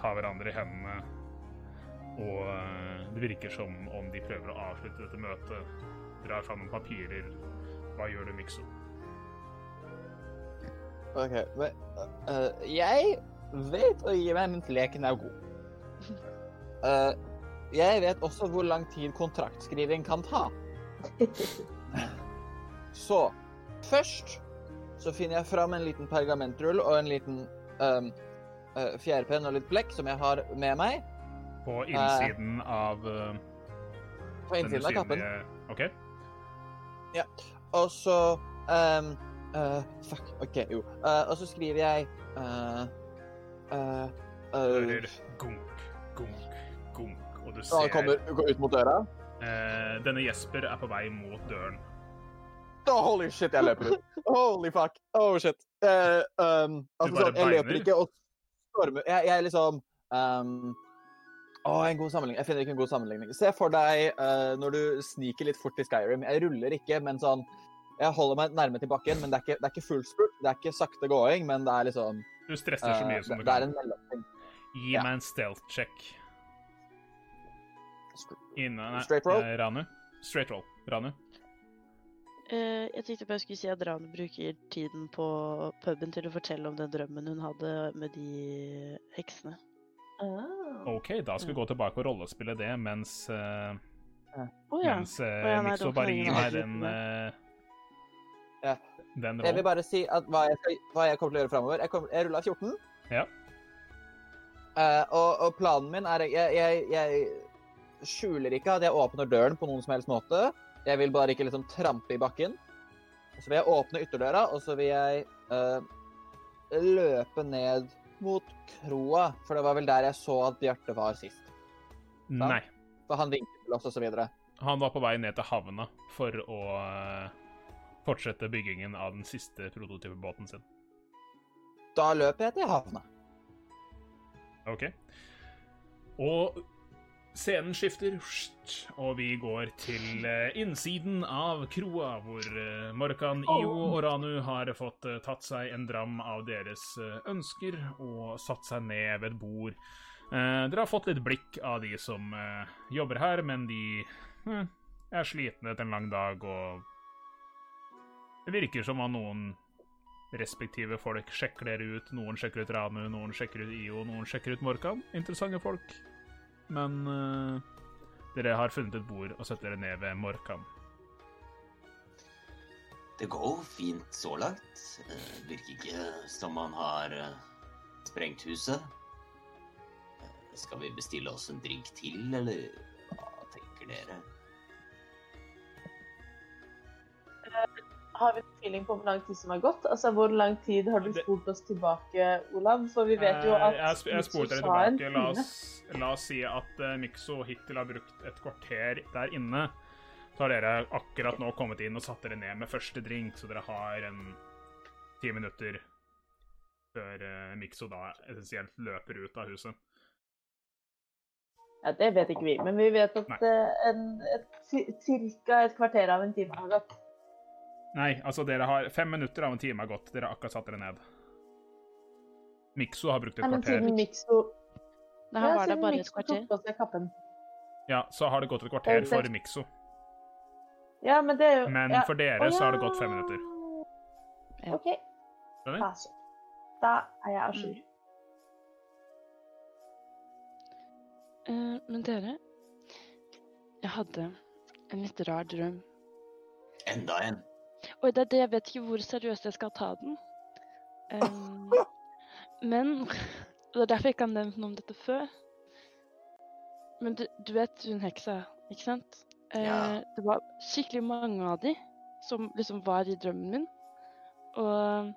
ta hverandre i hendene. Og eh, det virker som om de prøver å avslutte dette møtet. Drar fram noen papirer. Hva gjør du, Mikso? OK, men uh, Jeg vet å gi meg mens leken er god. Uh, (laughs) jeg vet også hvor lang tid kontraktskriving kan ta. (laughs) Så først så finner jeg fram en liten pergamentrull og en liten um, uh, fjærpenn og litt blekk som jeg har med meg På innsiden av uh, på innsiden av kappen. OK. Og så um, uh, Fuck. OK, jo. Uh, og så skriver jeg uh, uh, hører gunk, gunk, gunk, og du ser Han kommer ut mot døra. eh, Denne Jesper er på vei mot døren. Da, holy shit, jeg løper ut. Holy fuck. Oh shit. Um, altså, sånn, jeg løper ikke og stormer Jeg, jeg liksom um, Å, en god sammenligning. Jeg finner ikke en god sammenligning. Se for deg uh, når du sniker litt fort i Skyrim. Jeg ruller ikke, men sånn Jeg holder meg nærme til bakken, men det er ikke, det er ikke full spurt. Det er ikke sakte gåing, men det er liksom Du stresser så mye mye som det, kan. det er en mellomting. Gi ja. meg en stealth check. Inne, nei, Straight roll? eh, Ranu. Straight roll. Ranu. Uh, jeg tenkte bare jeg skulle si at Ranu bruker tiden på puben til å fortelle om den drømmen hun hadde med de heksene. Ah. OK, da skal vi gå tilbake og rollespille det mens, uh, oh, ja. mens eh, ja, Mikso bare gir meg den eh, Ja. Den Jeg vil bare si at hva jeg, skal, hva jeg kommer til å gjøre framover. Jeg, kommer- jeg rulla 14. Ja. Uh, og, og planen min er jeg, jeg, jeg skjuler ikke at jeg åpner døren på noen som helst måte. Jeg vil bare ikke liksom trampe i bakken. Så vil jeg åpne ytterdøra, og så vil jeg uh, løpe ned mot kroa. For det var vel der jeg så at Bjarte var sist. Nei. For han vinket til oss, og så videre. Han var på vei ned til havna for å eh, fortsette byggingen av den siste prototypebåten sin. Da løper jeg til havna. OK. Og scenen skifter, og vi går til eh, innsiden av kroa, hvor eh, Morkan, Io og Ranu har fått eh, tatt seg en dram av deres ønsker og satt seg ned ved et bord. Dere har fått litt blikk av de som jobber her, men de eh, er slitne etter en lang dag, og det virker som om noen respektive folk sjekker dere ut. Noen sjekker ut Ranu, noen sjekker ut IO, noen sjekker ut Morkan. Interessante folk. Men uh, dere har funnet et bord og setter dere ned ved Morkan. Det går fint så langt. Uh, Virker ikke som man har uh, sprengt huset. Skal vi bestille oss en drink til, eller hva tenker dere? Har vi en feeling på hvor lang tid som har gått? Altså, Hvor lang tid har du spurt spolt oss tilbake, Olav? For vi vet jo Eh, at Jeg, jeg spurte dere tilbake. La oss, la oss si at Mikso hittil har brukt et kvarter der inne. Så har dere akkurat nå kommet inn og satt dere ned med første drink, så dere har en ti minutter før Mikso da essensielt løper ut av huset. Ja, Det vet ikke vi, men vi vet at uh, ca. cirka et kvarter av en time har gått. Nei, altså dere har fem minutter av en time har gått. Dere har akkurat satt dere ned. Mikso har brukt et Nei, men kvarter. siden Mikso han Ja, var det siden bare et Mikso kvarter. tok på seg kappen. Ja, så har det gått et kvarter for Mikso. Ja, men det er jo Men ja. for dere så har det gått fem minutter. Ja. OK. Skjønner? Da er jeg à jour. Eh, men dere, jeg hadde en litt rar drøm. Enda en. Oi, det er det, jeg vet ikke hvor seriøst jeg skal ta den. (laughs) Um, men (laughs) Det er derfor jeg ikke har nevnt noe om dette før. Men du, du vet hun heksa, ikke sant? Eh, Ja. Det var skikkelig mange av de som liksom var i drømmen min. Og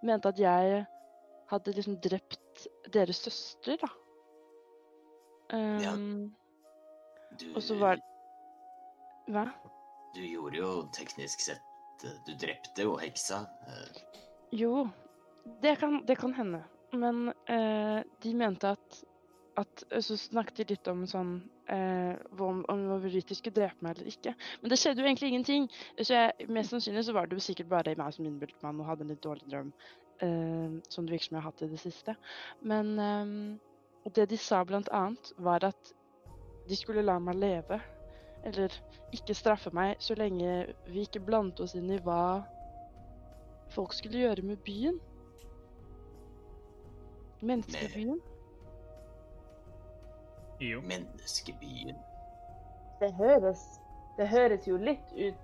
mente at jeg hadde liksom drept deres søster, da. Ja. Du, Og så var Hva? du gjorde jo teknisk sett Du drepte jo heksa. eh, Jo, det kan, det kan hende. Men eh, de mente at, at Så snakket de litt om sånn eh, om, om hvorvidt de skulle drepe meg eller ikke. Men det skjedde jo egentlig ingenting. Så jeg, mest sannsynlig så var det jo sikkert bare meg som innbilte meg og hadde en litt dårlig drøm. eh, som det virker som jeg har hatt i det siste. Men eh, det de sa blant annet, var at de skulle la meg leve. Eller ikke straffe meg så lenge vi ikke blandet oss inn i hva folk skulle gjøre med byen. Menneskebyen. Jo. Menneskebyen. Det høres, det høres jo litt ut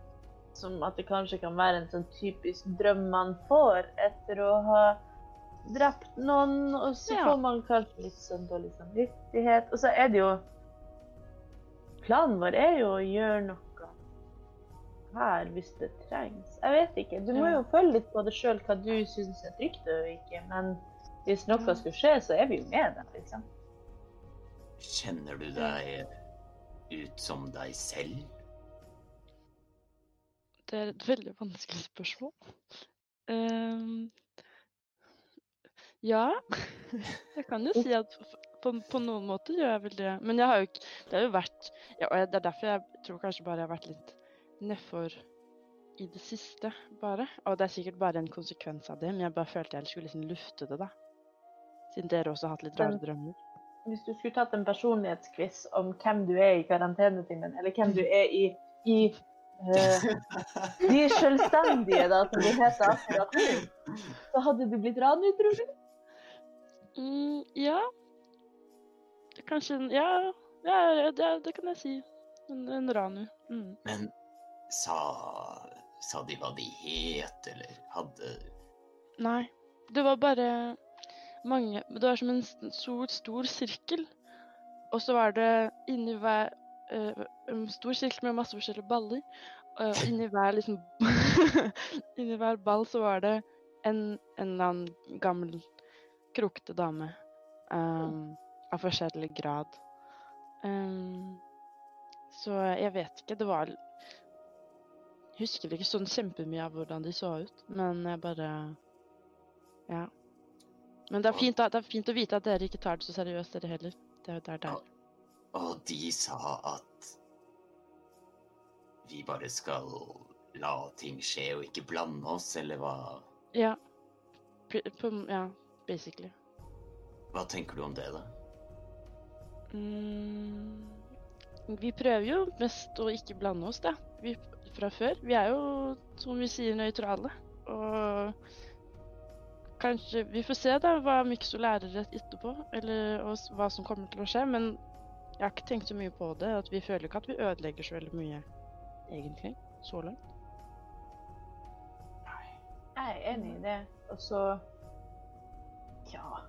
som at det kanskje kan være en sånn typisk drøm man får etter å ha drept noen, og så Ja. får man kanskje litt sånn dårlig samvittighet. Og så er det jo Planen vår er jo å gjøre noe her hvis det trengs. Jeg vet ikke. Du må jo følge litt på det sjøl hva du syns er trygt og ikke. Men hvis noe skulle skje, så er vi jo med deg, liksom. Kjenner du deg ut som deg selv? Det er et veldig vanskelig spørsmål. Um, ja, jeg kan jo (laughs) si at på, på noen måte gjør jeg vel det. Men jeg har jo ikke Det har jo vært ja, og Det er derfor jeg tror kanskje bare jeg har vært litt nedfor i det siste, bare. Og det er sikkert bare en konsekvens av det, men jeg bare følte jeg skulle liksom lufte det, da. Siden dere også har hatt litt rare drømmer. Hvis du skulle tatt en personlighetsquiz om hvem du er i karantenetimen, eller hvem du er i, i uh, De selvstendige, da, som de heter akkurat nå, så hadde du blitt Ranu, tror du? Mm, ja. Kanskje en Ja, ja, ja det, det kan jeg si. En, en Ranu. Mm. Men sa, sa de hva de het, eller hadde Nei. Det var bare mange Det var som en stor, stor sirkel. Og så var det inni hver uh, En stor sirkel med masse forskjellige baller. Og (laughs) inni hver liksom (laughs) Inni hver ball så var det en, en eller annen gammel, krokete dame. ehm, av forskjellig grad. Um, så jeg vet ikke. Det var Jeg husker ikke sånn kjempemye av hvordan de så ut, men jeg bare Ja. Men det er fint, det er fint å vite at dere ikke tar det så seriøst, dere heller. Det er, der. er. Og de sa at vi bare skal la ting skje og ikke blande oss, eller hva? Ja. P på, ja, basically. Hva tenker du om det, da? Mm, vi prøver jo mest å ikke blande oss, da. Vi, fra før. Vi er jo, som vi sier, nøytrale. Og kanskje Vi får se da hva Mikso lærer rett etterpå, eller og, hva som kommer til å skje. Men jeg har ikke tenkt så mye på det. At vi føler ikke at vi ødelegger så veldig mye, egentlig. Så langt. Jeg er enig i det. Og så Ja.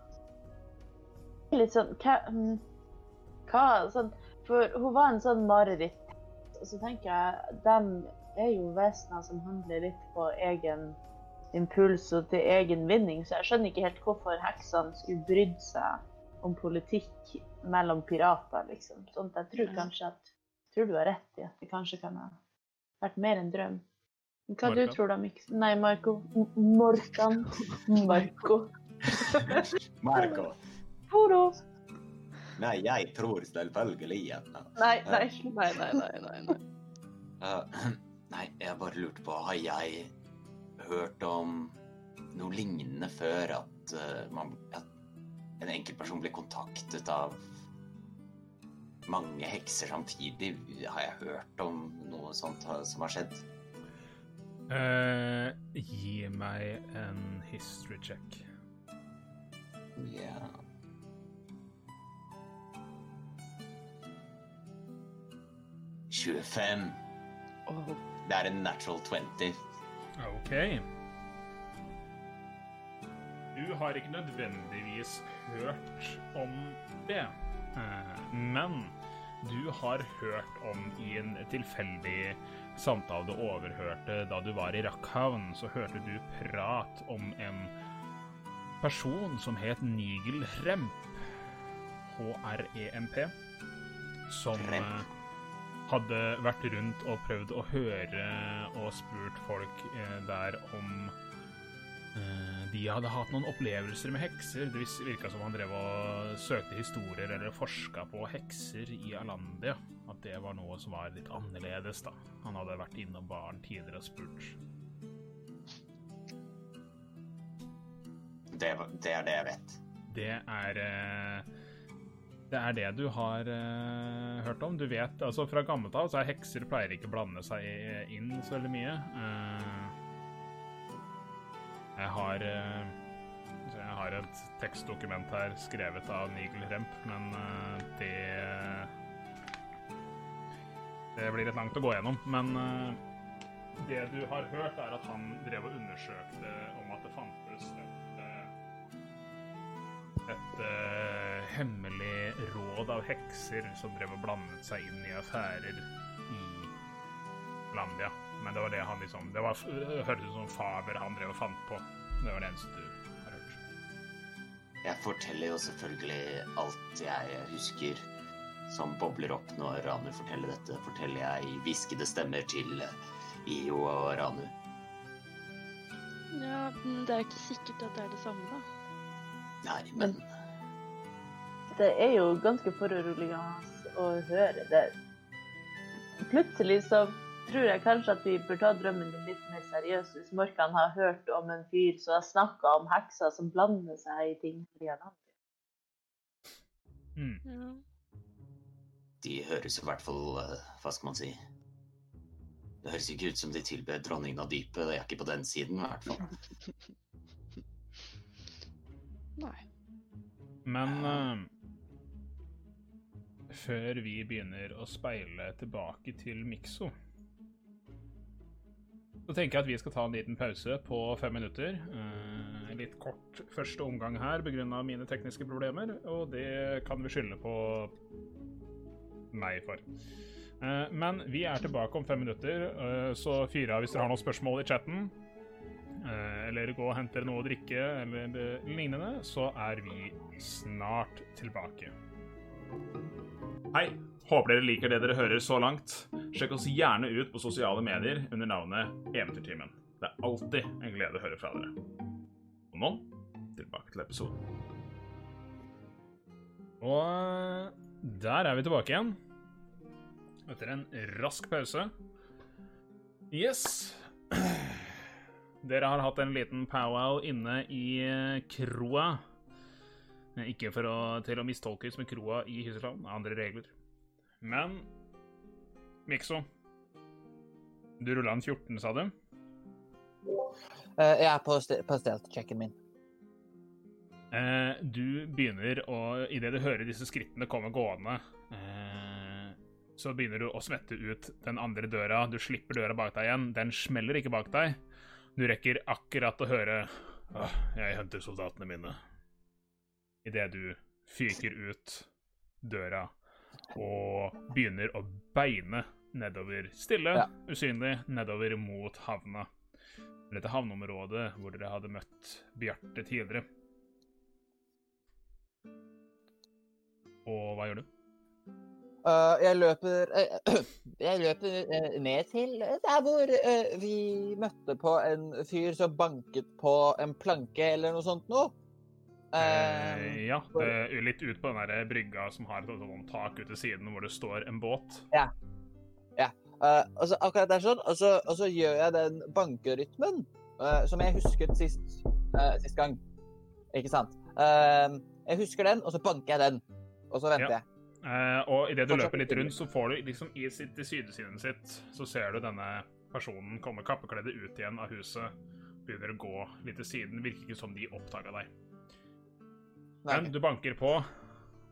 Litt sånn Hva, mm, hva sånn, For hun var en sånn mareritt. Og så tenker jeg de er jo vesener som handler litt på egen impuls og til egen vinning, så jeg skjønner ikke helt hvorfor heksene skulle brydd seg om politikk mellom pirater, liksom. At jeg tror kanskje at tror du har rett i at det kanskje kan ha vært mer en drøm. Men Hva du tror da, Mix? Nei, Marco. Morkan. (laughs) Marco. Marco. Toro. Nei, jeg tror selvfølgelig at Nei, nei. Nei, nei, nei. nei, nei. (laughs) Ja, Nei, jeg bare lurte på Har jeg hørt om noe lignende før? At, uh, man, at en enkeltperson blir kontaktet av mange hekser samtidig? Har jeg hørt om noe sånt som har skjedd? Uh, gi meg en history check. Ja. «25. Oh. Det er en natural 20. OK. Du har ikke nødvendigvis hørt om det, eh, men du har hørt om i en tilfeldig samtale du overhørte da du var i Rakkhavn, så hørte du prat om en person som het Nigel Remp. H-R-E-M-P. Som Remp. Hadde vært rundt og prøvd å høre og spurt folk eh, der om eh, de hadde hatt noen opplevelser med hekser. Det virka som han drev og søkte historier eller forska på hekser i Alandia. At det var noe som var litt annerledes, da. Han hadde vært innom baren tidligere og spurt. Det, det er det jeg vet. Det er eh, Det er det du har uh, hørt om. Du vet, altså Fra gammelt av så er hekser pleier ikke å blande seg inn så veldig mye. Uh, jeg har uh, jeg har et tekstdokument her skrevet av Nigel Remp, men eh, det Det blir litt langt å gå gjennom. Men eh, det du har hørt, er at han drev og undersøkte om at det fantes et, eh, et eh, hemmelig råd av hekser som drev og blandet seg inn i affærer i Landia. Men det var det han liksom Det var, det hørtes ut som faber han drev og fant på. Det var det eneste du har hørt. Jeg forteller jo selvfølgelig alt jeg husker som bobler opp når Ranu forteller dette. Forteller jeg i hviskede stemmer til Io og Ranu. Ja, men det er ikke sikkert at det er det samme, da. Nei, men Det er jo ganske foruroligende å høre det. Plutselig så tror jeg kanskje at vi bør ta drømmen litt mer seriøst hvis Morkan har hørt om en fyr som har snakka om hekser som blander seg i ting. de har. Mm. De høres i hvert fall eh, Hva skal man si? Det høres ikke ut som de tilber dronningen av dypet. Det er ikke på den siden, i hvert fall. (laughs) Nei. Men eh, før vi begynner å speile tilbake til Mikso Så tenker jeg at vi skal ta en liten pause på fem minutter. Eh, litt kort første omgang her pga. mine tekniske problemer, og det kan vi skylde på meg for. Eh, men vi er tilbake om fem minutter, eh, så fyr av hvis dere har noen spørsmål i chatten. Eh, eller gå og hente dere noe å drikke eller lignende, så er vi snart tilbake. Hei, håper dere liker det dere hører så langt. Sjekk oss gjerne ut på sosiale medier under navnet Eventyrtimen. Det er alltid en glede å høre fra dere. Og nå tilbake til episoden. Og der er vi tilbake igjen. Etter en rask pause. Yes. Dere har hatt en liten powwow inne i eh, kroa. Eh, Ikke for å, til å mistolkes med kroa i Hysseland, andre regler. Men Mikso Du rulla en 14, sa du? Eh, jeg er på, på stealth-checken min. Eh, du begynner å Idet du hører disse skrittene komme gående, så begynner du å smette ut den andre døra. Du slipper døra bak deg igjen. Den smeller ikke bak deg. Du rekker akkurat å høre Åh, jeg henter soldatene mine. Idet du fyker ut døra og begynner å beine nedover, stille, Ja. usynlig, nedover mot havna. Dette havneområdet hvor dere hadde møtt Bjarte tidligere. Og hva gjør du? Uh, jeg løper uh, (clears throat) Jeg løper uh, ned til der hvor vi møtte på en fyr som banket på en planke eller noe sånt noe. Eh, ja, det er litt ut på den der brygga som har et sånt tak ut til siden hvor det står en båt. Ja, og så akkurat der sånn, og så, og så gjør jeg den bankerytmen uh, som jeg husket sist, uh, sist gang. Ikke sant? Jeg husker den, og så banker jeg den. Og så venter Ja. jeg. Og idet du Fortsatt løper litt rundt, så får du liksom i sitt, til sydesiden sitt, så ser du denne personen komme kappekledde ut igjen av huset. Begynner å gå litt til siden. Virker ikke som de oppdaga deg. Nei, Men du banker på,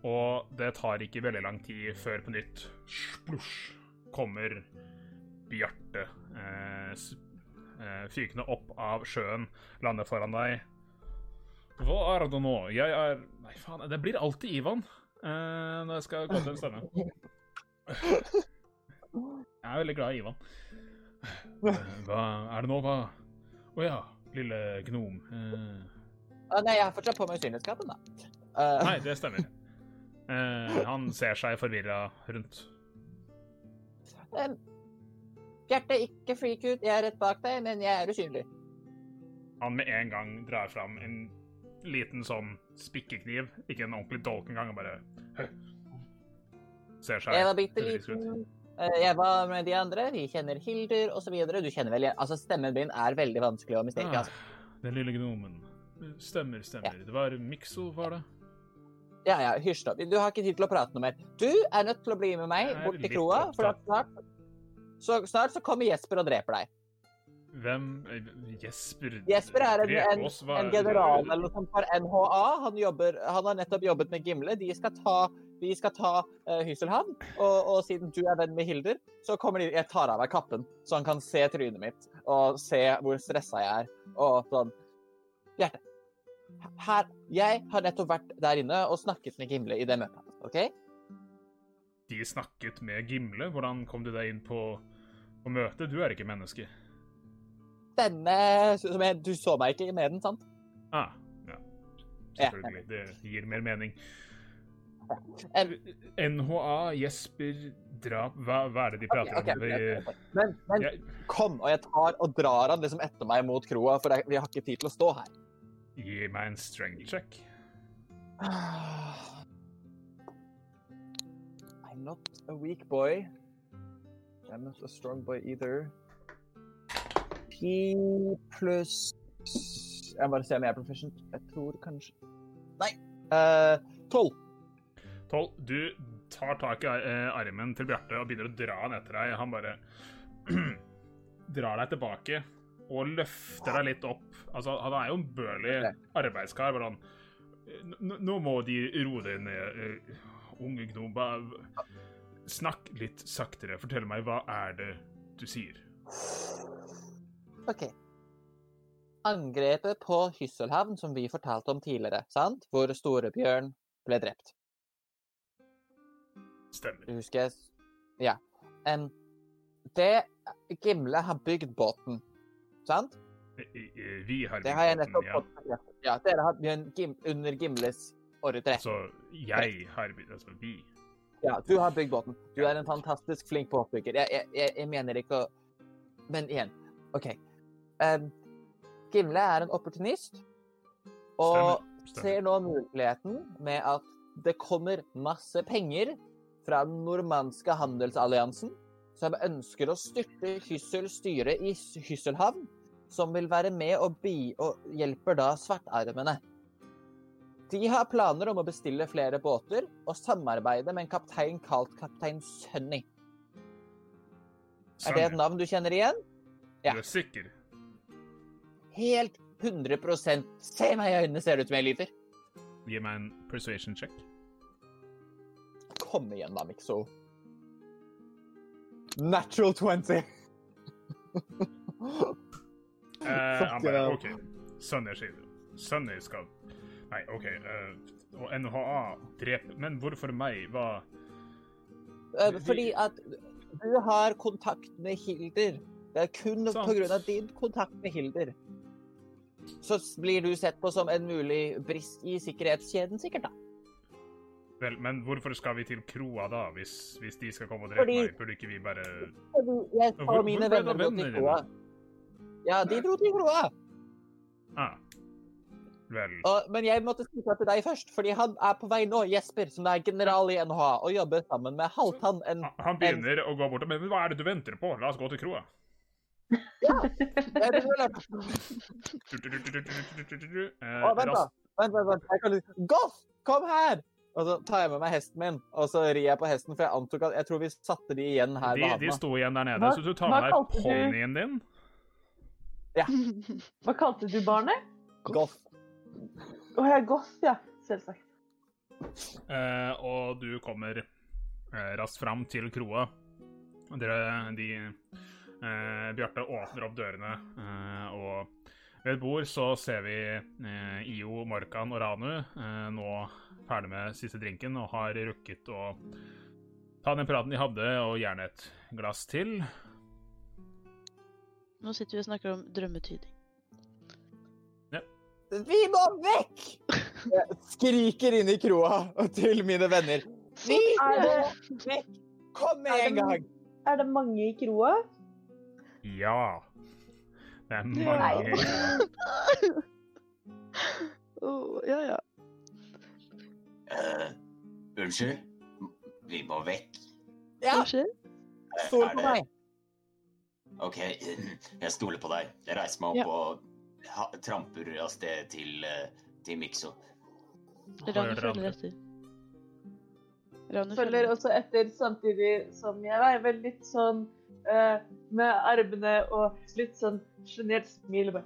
og det tar ikke veldig lang tid før på nytt splosj kommer Bjarte eh, eh, fykende opp av sjøen, lander foran deg. Hva er det nå? Jeg er Nei, faen, det blir alltid Ivan eh, når jeg skal komme til en stemme. Jeg er veldig glad i Ivan. Eh, Hva er det nå, hva Å ja, lille gnom. Eh, Ah, nei, jeg har fortsatt på meg usynlighetskapen, da. Uh. Nei, det stemmer. Uh, han ser seg forvirra rundt. Bjarte, ikke freak ut. Jeg er rett bak deg, men jeg er usynlig. Han med en gang drar fram en liten sånn spikkekniv. Ikke en ordentlig dolk engang, og bare Høy. Ser seg Jeg var bitte liten. Eh, Jeg var med de andre. Vi kjenner Hildur osv. Du kjenner vel Altså, stemmen min er veldig vanskelig å mistenke. Ah, Altså. den lille gnomen. Stemmer, stemmer. Det var Mikso, var det? Ja, ja, hysj da. Du har ikke tid til å prate noe mer. Du er nødt til å bli med meg bort til kroa, for snart så, snart så kommer Jesper og dreper deg. Hvem eh, Jesper Jesper er en, en, en general eller noe sånt for NHA. Han, jobber, han har nettopp jobbet med Gimle. De skal ta, de skal ta uh, Hysselhavn. Og, og siden du er venn med Hilder, så kommer de Jeg tar av meg kappen, så han kan se trynet mitt og se hvor stressa jeg er. Og sånn Hjerte. Her Jeg har nettopp vært der inne og snakket med Gimle i det møtet. OK? De snakket med Gimle. Hvordan kom du deg inn på, på møtet? Du er ikke menneske. Denne som jeg, Du så meg ikke med den, sant? Ah, ja. Selvfølgelig. Det gir mer mening. NHA, Jesper, drap Hva, hva er det de prater okay, om? okay, Vi- ok, ok. Men, men Jeg- kom, og jeg tar og drar han liksom etter meg mot kroa, for jeg, vi har ikke tid til å stå her. Gi meg en strength check. (sighs) I'm not a weak boy. I'm not a strong boy either. Ti pluss Jeg må bare se om jeg er proficient. Jeg tror kanskje Nei. Tolv. Uh, Tolv, du tar tak i eh, armen til Bjarte og begynner å dra han etter deg. Han bare (clears throat) drar deg tilbake og løfter deg litt opp. Altså, han er jo en børlig arbeidskar. Bare han Nå må de roe deg ned, eh, unge gnom. Snakk litt saktere. Fortell meg, hva er det du sier? OK. Angrepet på Hysselhavn, som vi fortalte om tidligere, sant? Hvor Storebjørn ble drept. Stemmer. Du Husker jeg Ja. Um, det Gimle har bygd båten, sant? Vi har Det har jeg nettopp ja. fått bekreftet. Ja, dere har begynt under Gimles ordre. Altså, jeg har bygd Altså, vi. Ja, du har bygd båten. Du er en fantastisk flink båtbygger. Jeg, jeg, jeg mener ikke å Men igjen, OK. Um, Gimle er en opportunist, og Stemmer. Stemmer. ser nå muligheten med at det kommer masse penger fra den normanske handelsalliansen, som ønsker å styrte Hyssel styre i Hysselhavn, som vil være med og, bi og hjelper da svartarmene. De har planer om å bestille flere båter og samarbeide med en kaptein kalt kaptein Sunny. Er det et navn du kjenner igjen? ja. Du er sikker? Helt 100% Se meg i øynene, ser det ut som jeg lyver. Gi meg en persuasion check. Kom igjen da, Mikso. Natural 20. (laughs) Eh, (laughs) han bare. OK. Sunny, sier du. Sunny skal Nei, OK. eh, og NHA dreper Men hvorfor meg? Hva Eh, Fordi at du har kontakt med Hilder. Det er kun pga. på grunn av din kontakt med Hilder. Så blir du sett på som en mulig brist i sikkerhetskjeden, sikkert, da. Vel, men hvorfor skal vi til kroa da, hvis, hvis de skal komme og drepe Fordi- meg? Burde ikke vi bare Fordi jeg tar mine det venner mot kroa. Ja, de dro til kroa. Ah. Vel Og, men jeg måtte si fra til deg først, fordi han er på vei nå, Jesper, som er general i NHA, og jobber sammen med Halvtann, en han- Han begynner å gå bort Men hva er det du venter på? La oss gå til kroa. Ja! tror det- Eh, vent, da. Vent, vent, vent. Kan... Goff, kom her! Og så tar jeg med meg hesten min, og så rir jeg på hesten, for jeg antok at Jeg tror vi satte de igjen her De, de sto igjen der nede, Hva- så du tar med deg kalte du- din. (laughs) Hva kalte du barnet? Goff. Å ja, Goff, ja. Selvsagt. Eh, og du kommer eh, raskt fram til kroa. Dere, de eh, Bjarte åpner opp dørene, eh, og ved et bord så ser vi eh, IO, Morkan og Ranu eh, nå ferdig med siste drinken og har rukket å ta den praten de hadde, og gjerne et glass til. Nå sitter vi og snakker om drømmetyding. Vi må vekk! (laughs) Jeg skriker inn i kroa til mine venner. Vi må vekk! Kom med en gang! er det mange i kroa? Ja. Det er mange. Nei. Åh, (laughs) ja, ja. Uh, unnskyld? Vi må vekk. Ja, Unnskyld? Eh, stol på det- meg. OK, (clears throat) jeg stoler på deg. Jeg reiser meg opp Ja. og ha, tramper av sted til, eh, til Mikso. Dere følger etter. Ranu Følger også etter samtidig som jeg er vel litt sånn uh, med armene og litt sånn sjenert smil. bare,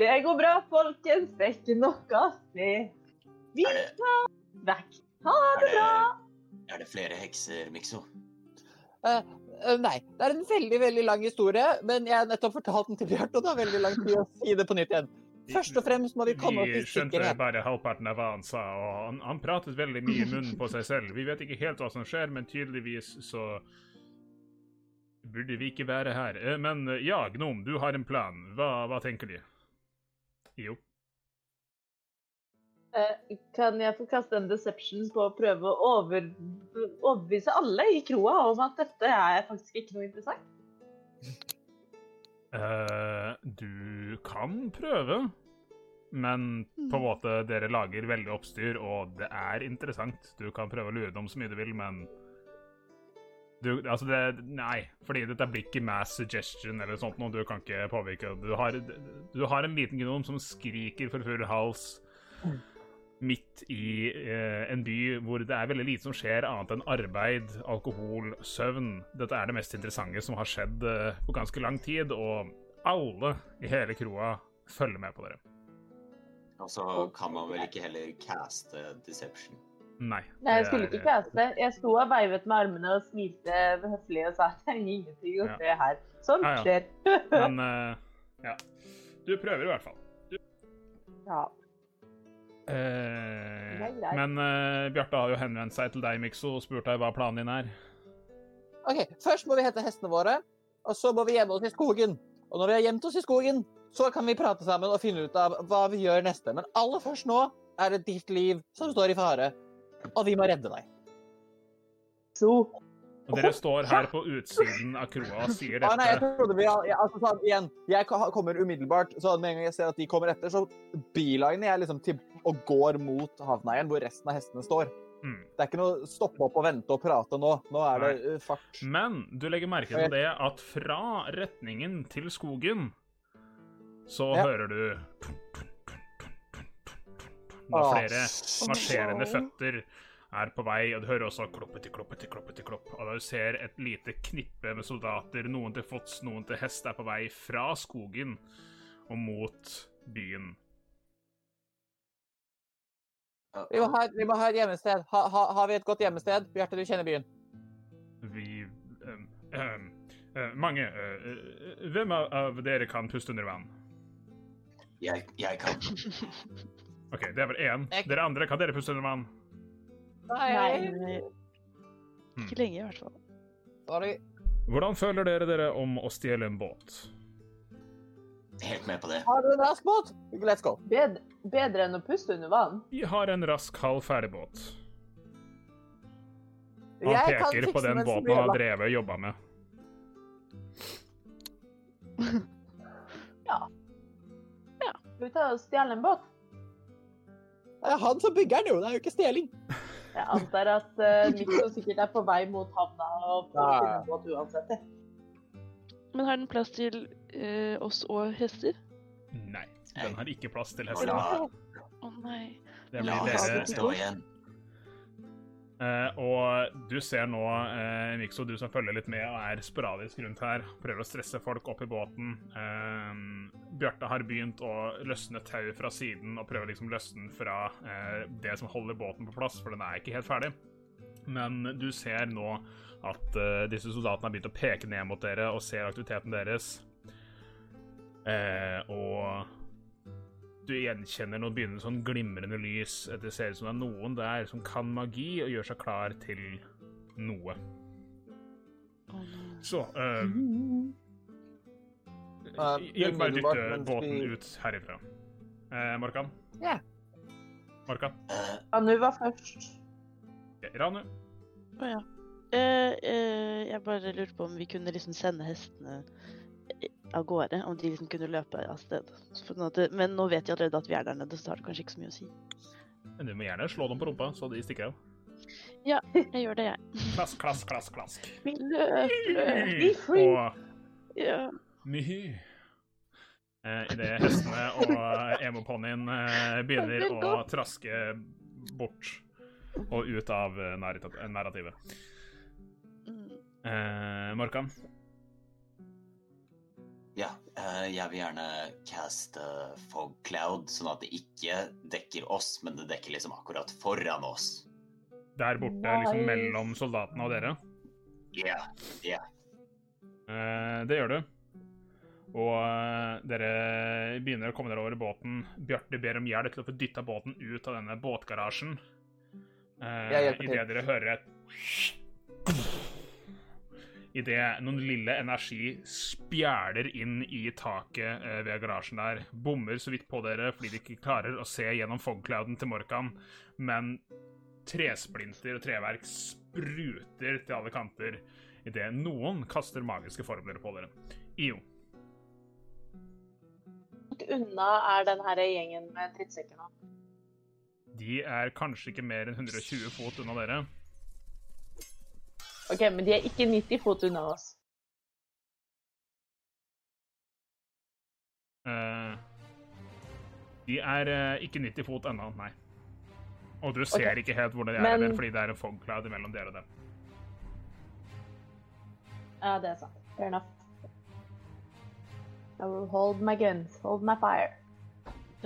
Det går bra, folkens. Det er ikke noe å se. Vi skal vekk. Ha det bra. er det flere hekser, Mikso? Eh, nei, det er en veldig veldig lang historie, men jeg har nettopp fortalt den til Bjarte, og det har veldig lang tid å si det på nytt igjen. Først og fremst må vi komme oss Vi i skjønte bare halvparten av hva han sa, og han, han pratet veldig mye i munnen på seg selv. Vi vet ikke helt hva som skjer, men tydeligvis så burde vi ikke være her. Eh, Men eh, ja, Gnom, du har en plan. Hva, hva tenker du? Jo. Eh, Kan jeg få kaste en deception på å prøve å over, overbevise alle i kroa om at dette er faktisk ikke noe interessant? Uh, du kan prøve, men på en måte dere lager veldig oppstyr, og det er interessant. Du kan prøve å lure dem så mye du vil, men du, altså det, Nei, fordi dette blir ikke mass suggestion eller sånt noe. Du kan ikke påvirke Du har, du har en liten gnom som skriker for full hals midt i eh, en by hvor det er veldig lite som skjer annet enn arbeid, alkohol, søvn. Dette er det mest interessante som har skjedd eh, på ganske lang tid, og alle i hele kroa følger med på dere. Og så kan man vel ikke heller caste deception. Nei. Nei, jeg skulle er- ikke caste. Jeg sto og veivet med armene og smilte høflig og sa at det er ingenting å Ja. se her. Sånt Ja, ja. skjer. (laughs) Men eh, ja. Du prøver i hvert fall. Ja. Eh, men eh, Bjarte har jo henvendt seg til deg, Mikso, og spurt deg hva planen din er. Ok, Først må vi hente hestene våre, og så må vi gjemme oss i skogen. Og når vi har gjemt oss i skogen, så kan vi prate sammen og finne ut av hva vi gjør neste. Men aller først nå er det ditt liv som står i fare, og vi må redde deg. Så Og dere står her på utsiden av kroa og sier Ah, nei, jeg dette. trodde vi, altså, sånn, igjen, jeg kommer umiddelbart, så med en gang jeg ser at de kommer etter, så biliner jeg liksom til og går mot havna hvor resten av hestene står. Mm. Det er ikke noe stoppe opp og vente og prate nå. Nå er det uh, fart. Men du legger merke til det at fra retningen til skogen så Ja. hører du Når flere marsjerende føtter er på vei, og du hører også kloppeti, kloppeti, kloppeti, klopp. Og da du ser et lite knippe med soldater, noen til fots, noen til hest, er på vei fra skogen og mot byen. Vi må ha, vi må ha et gjemmested. Ha, ha, har vi et godt gjemmested? Bjarte, du kjenner byen. Vi ehm, ehm, eh, Mange Uh, eh, Hvem av, dere kan puste under vann? Jeg, jeg kan. (laughs) OK, det er vel én. Dere andre, kan dere puste under vann? Nei, ikke lenge i hvert fall. Sorry. Hvordan føler dere dere om å stjele en båt? Helt med på det. Har du en rask båt? Let's go. bedre, bedre enn å puste under vann. Vi har en rask halv ferdigbåt. Han Jeg peker på den båten han har drevet og jobba med. Ja. Skal vi ta og stjele en båt? Det er han som bygger den, jo. Det er jo ikke stjeling. Jeg antar at uh, Mikso sikkert er på vei mot havna og får Ja, ja. båt uansett. Men har den plass til eh, oss og hester? Nei, den har ikke plass til hester. Å Å nei. Det la blir hesten dere. stå igjen. Uh, og du ser nå, uh, Mikso, du som følger litt med og er sporadisk rundt her, prøver å stresse folk opp i båten. Uh, Bjarte har begynt å løsne tau fra siden og prøver liksom løsne fra uh, det som holder båten på plass, for den er ikke helt ferdig. Men du ser nå at disse soldatene har begynt å peke ned mot dere og ser aktiviteten deres. Eh, og du gjenkjenner noe begynnende sånn glimrende lys. Det ser ut som det er noen der som kan magi og gjør seg klar til noe. Så eh, Eh, Hjelp meg å dytte båten ut herifra. Eh, Markan? Ja. Markan? Eh, Anu var først. Ranu? Å ja. Eh, eh, jeg bare lurte på om vi kunne liksom sende hestene av gårde. Om de liksom kunne løpe av sted. Men nå vet de allerede at vi er der nede, så har det kanskje ikke så mye å si. Men Du må gjerne slå dem på rumpa, så de stikker av. Jeg gjør det, jeg. Klask, klask, klask, klask. Løp, løp. Free. Og Ja. Myhy. Eh, Idet hestene og emoponnien eh, begynner å traske bort og ut av eh, narrativet. Mm. Eh, Morkan? Jeg vil gjerne caste fog cloud, sånn at det ikke dekker oss, men det dekker liksom akkurat foran oss. Der borte, liksom mellom soldatene og dere. Ja, ja. Eh, det gjør du. Og eh, dere begynner å komme dere over båten. Bjarte ber om hjelp til å få dytta båten ut av denne båtgarasjen. Til. Idet dere hører et Idet noen lille energi spjæler inn i taket eh, ved garasjen der. Bommer så vidt på dere fordi de ikke klarer å se gjennom fogclouden til Morkan. Men tresplinter og treverk spruter til alle kanter idet noen kaster magiske formler på dere. IO. Hvor unna er den her gjengen med drittsekker nå? De er kanskje ikke mer enn 120 fot unna dere. OK, men de er ikke 90 fot unna oss. De er eh, ikke 90 fot ennå, nei. Og du ser okay. ikke helt hvor de er, Men- fordi det er en fog cloud mellom dere og dem. Ja, det er sant. Fair enough. I will hold my guns, hold my fire.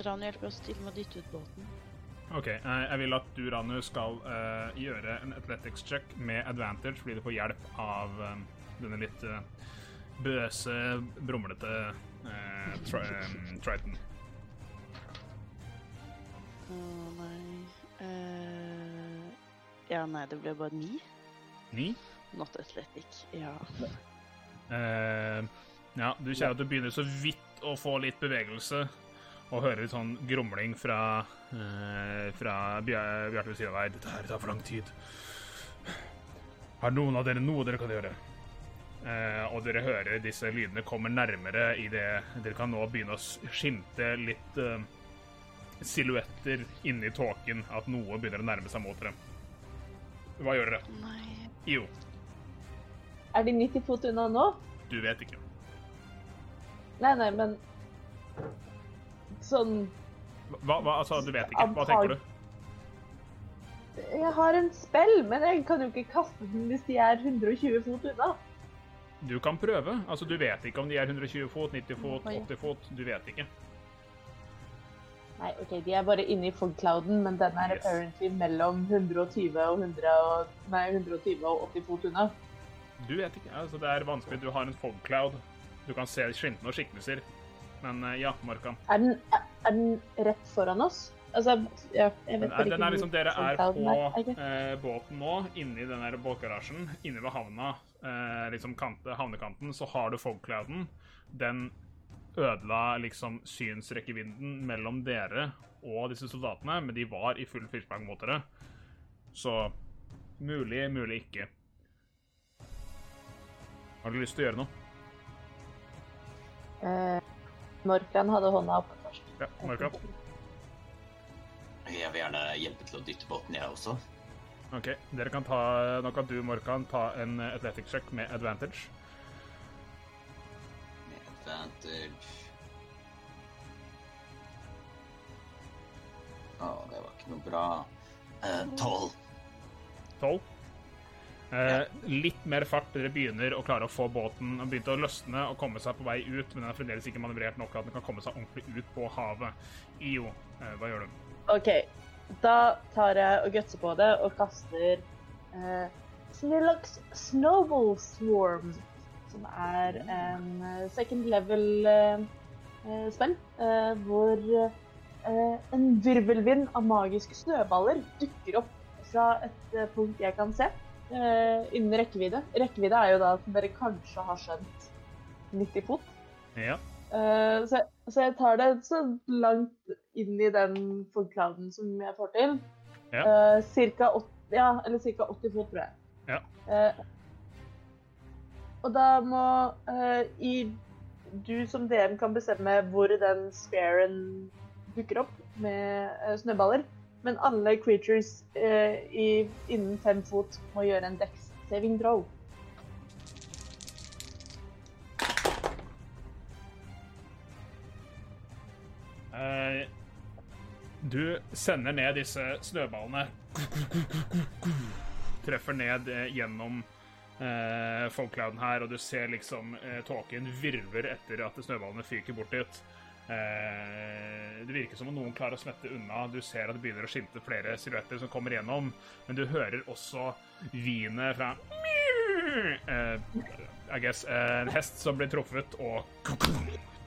Ranu hjelper oss til med å dytte ut båten. OK. eh, jeg vil at du, Ranu, skal uh, gjøre en athletics check med advantage fordi du får hjelp av eh, denne litt uh, bøse, brumlete uh, tri um, Triton. Å nei uh, Ja, nei, det ble bare ni. Ni. Not athletic. Ja. Uh, ja, du kjenner at du begynner så vidt å få litt bevegelse, og hører litt sånn grumling fra, uh, fra Bjar- Bjarte ved siden av deg. Dette her tar for lang tid. Har noen av dere noe dere kan gjøre? Eh, og dere hører disse lydene kommer nærmere idet dere kan nå begynne å skimte litt uh, silhuetter inni tåken, at noe begynner å nærme seg mot dere. Hva gjør dere? Nei Jo, Er de 90 fot unna nå? du vet ikke. Nei, nei, men Sånn Hva, hva, altså, du vet ikke. Hva tenker du? Jeg har en spill, men jeg kan jo ikke kaste den hvis de er 120 fot unna. Du kan prøve. Altså, du vet ikke om de er 120 fot, 90 fot, 80 fot. Du vet ikke. Nei, OK, de er bare inne i fogclouden, men den er Yes. apparently mellom 120 og 100 og, nei, 120 og 80 fot unna. Du vet ikke. Altså, det er vanskelig. Du har en fogcloud. Du kan se skintende skikkelser. Men eh, ja, Markan. Er den, er, er den rett foran oss? Altså, ja, jeg vet Den er, den er liksom, dere er på eh, båten nå, inni den der båtgarasjen. Inne ved havna, eh, liksom kante, havnekanten, så har du fogclouden. Den ødela liksom synsrekkevidden mellom dere og disse soldatene, men de var i full firsprang mot dere. Så mulig, mulig ikke. Har du lyst til å gjøre noe? Eh, Morkan hadde hånda oppe først. Ja, Morkan. Jeg vil gjerne hjelpe til å dytte båten, jeg også. OK. Dere kan ta, nå kan du, Morkan, ta en athletic check med advantage. Med advantage. Å, det var ikke noe bra. Eh, Tolv. 12. Eh, litt mer fart. Dere begynner å klare å få båten og begynte å løsne og komme seg på vei ut, men den er fremdeles ikke manøvrert nok til at den kan komme seg ordentlig ut på havet. IO, eh, hva gjør du? OK, da tar jeg og gutser på det og kaster eh, Snillux Snowball Swarm, som er en eh, second level eh, eh, spill, eh, hvor eh, en virvelvind av magiske snøballer dukker opp fra et punkt jeg kan se, innen rekkevidde. Rekkevidde er jo da, at dere kanskje har skjønt, 90 fot. Ja. Eh, så, så jeg tar det så langt inn i den fogclouden som jeg får til. Ja. Uh, cirka, 80, ja, eller ca. 80 fot, tror jeg. Ja. Uh, og da må i Du som DM kan bestemme hvor den sparen dukker opp med snøballer. Men alle creatures i, innen fem fot må gjøre en dex saving throw. Du sender ned disse snøballene. Treffer ned eh, gjennom eh, fogclouden her, og du ser liksom eh, tåken virver etter at snøballene fyker bort dit. Eh, det virker som om noen klarer å smette unna. Du ser at det begynner å skimte flere silhuetter som kommer gjennom, men du hører også hvinet fra eh, I guess eh, en hest som blir truffet og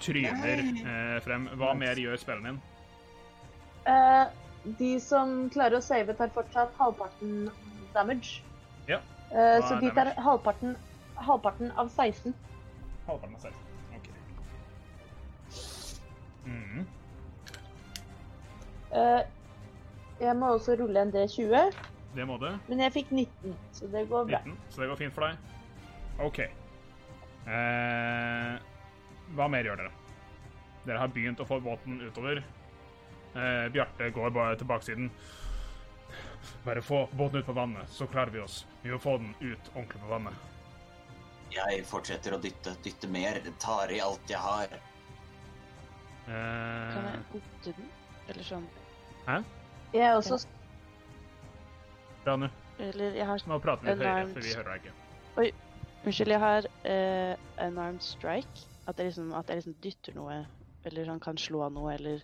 tryner eh, frem. Hva mer gjør spillen din? Eh, de som klarer å save, tar fortsatt halvparten damage. Ja. Eh, så de tar halvparten, halvparten av 16. Halvparten av 16. OK. Mm. Eh, jeg må også rulle en D20, Det må du. men jeg fikk 19, så det går bra. 19, så det går fint for deg. OK. Eh, hva mer gjør dere? Dere har begynt å få båten utover. Eh, Bjarte går bare til baksiden. Bare få båten ut på vannet, så klarer vi oss. Vi må få den ut ordentlig på vannet. Jeg fortsetter å dytte, dytte mer, tar i alt jeg har. Kan Eh, jeg boote den? Eller sånn. Jeg er også bra nå. Eller jeg har Nå prater vi litt høyere, for vi hører deg ikke. Oi. Unnskyld, jeg har uh, unarmed strike. At jeg, liksom, at jeg liksom dytter noe, eller sånn kan slå noe, eller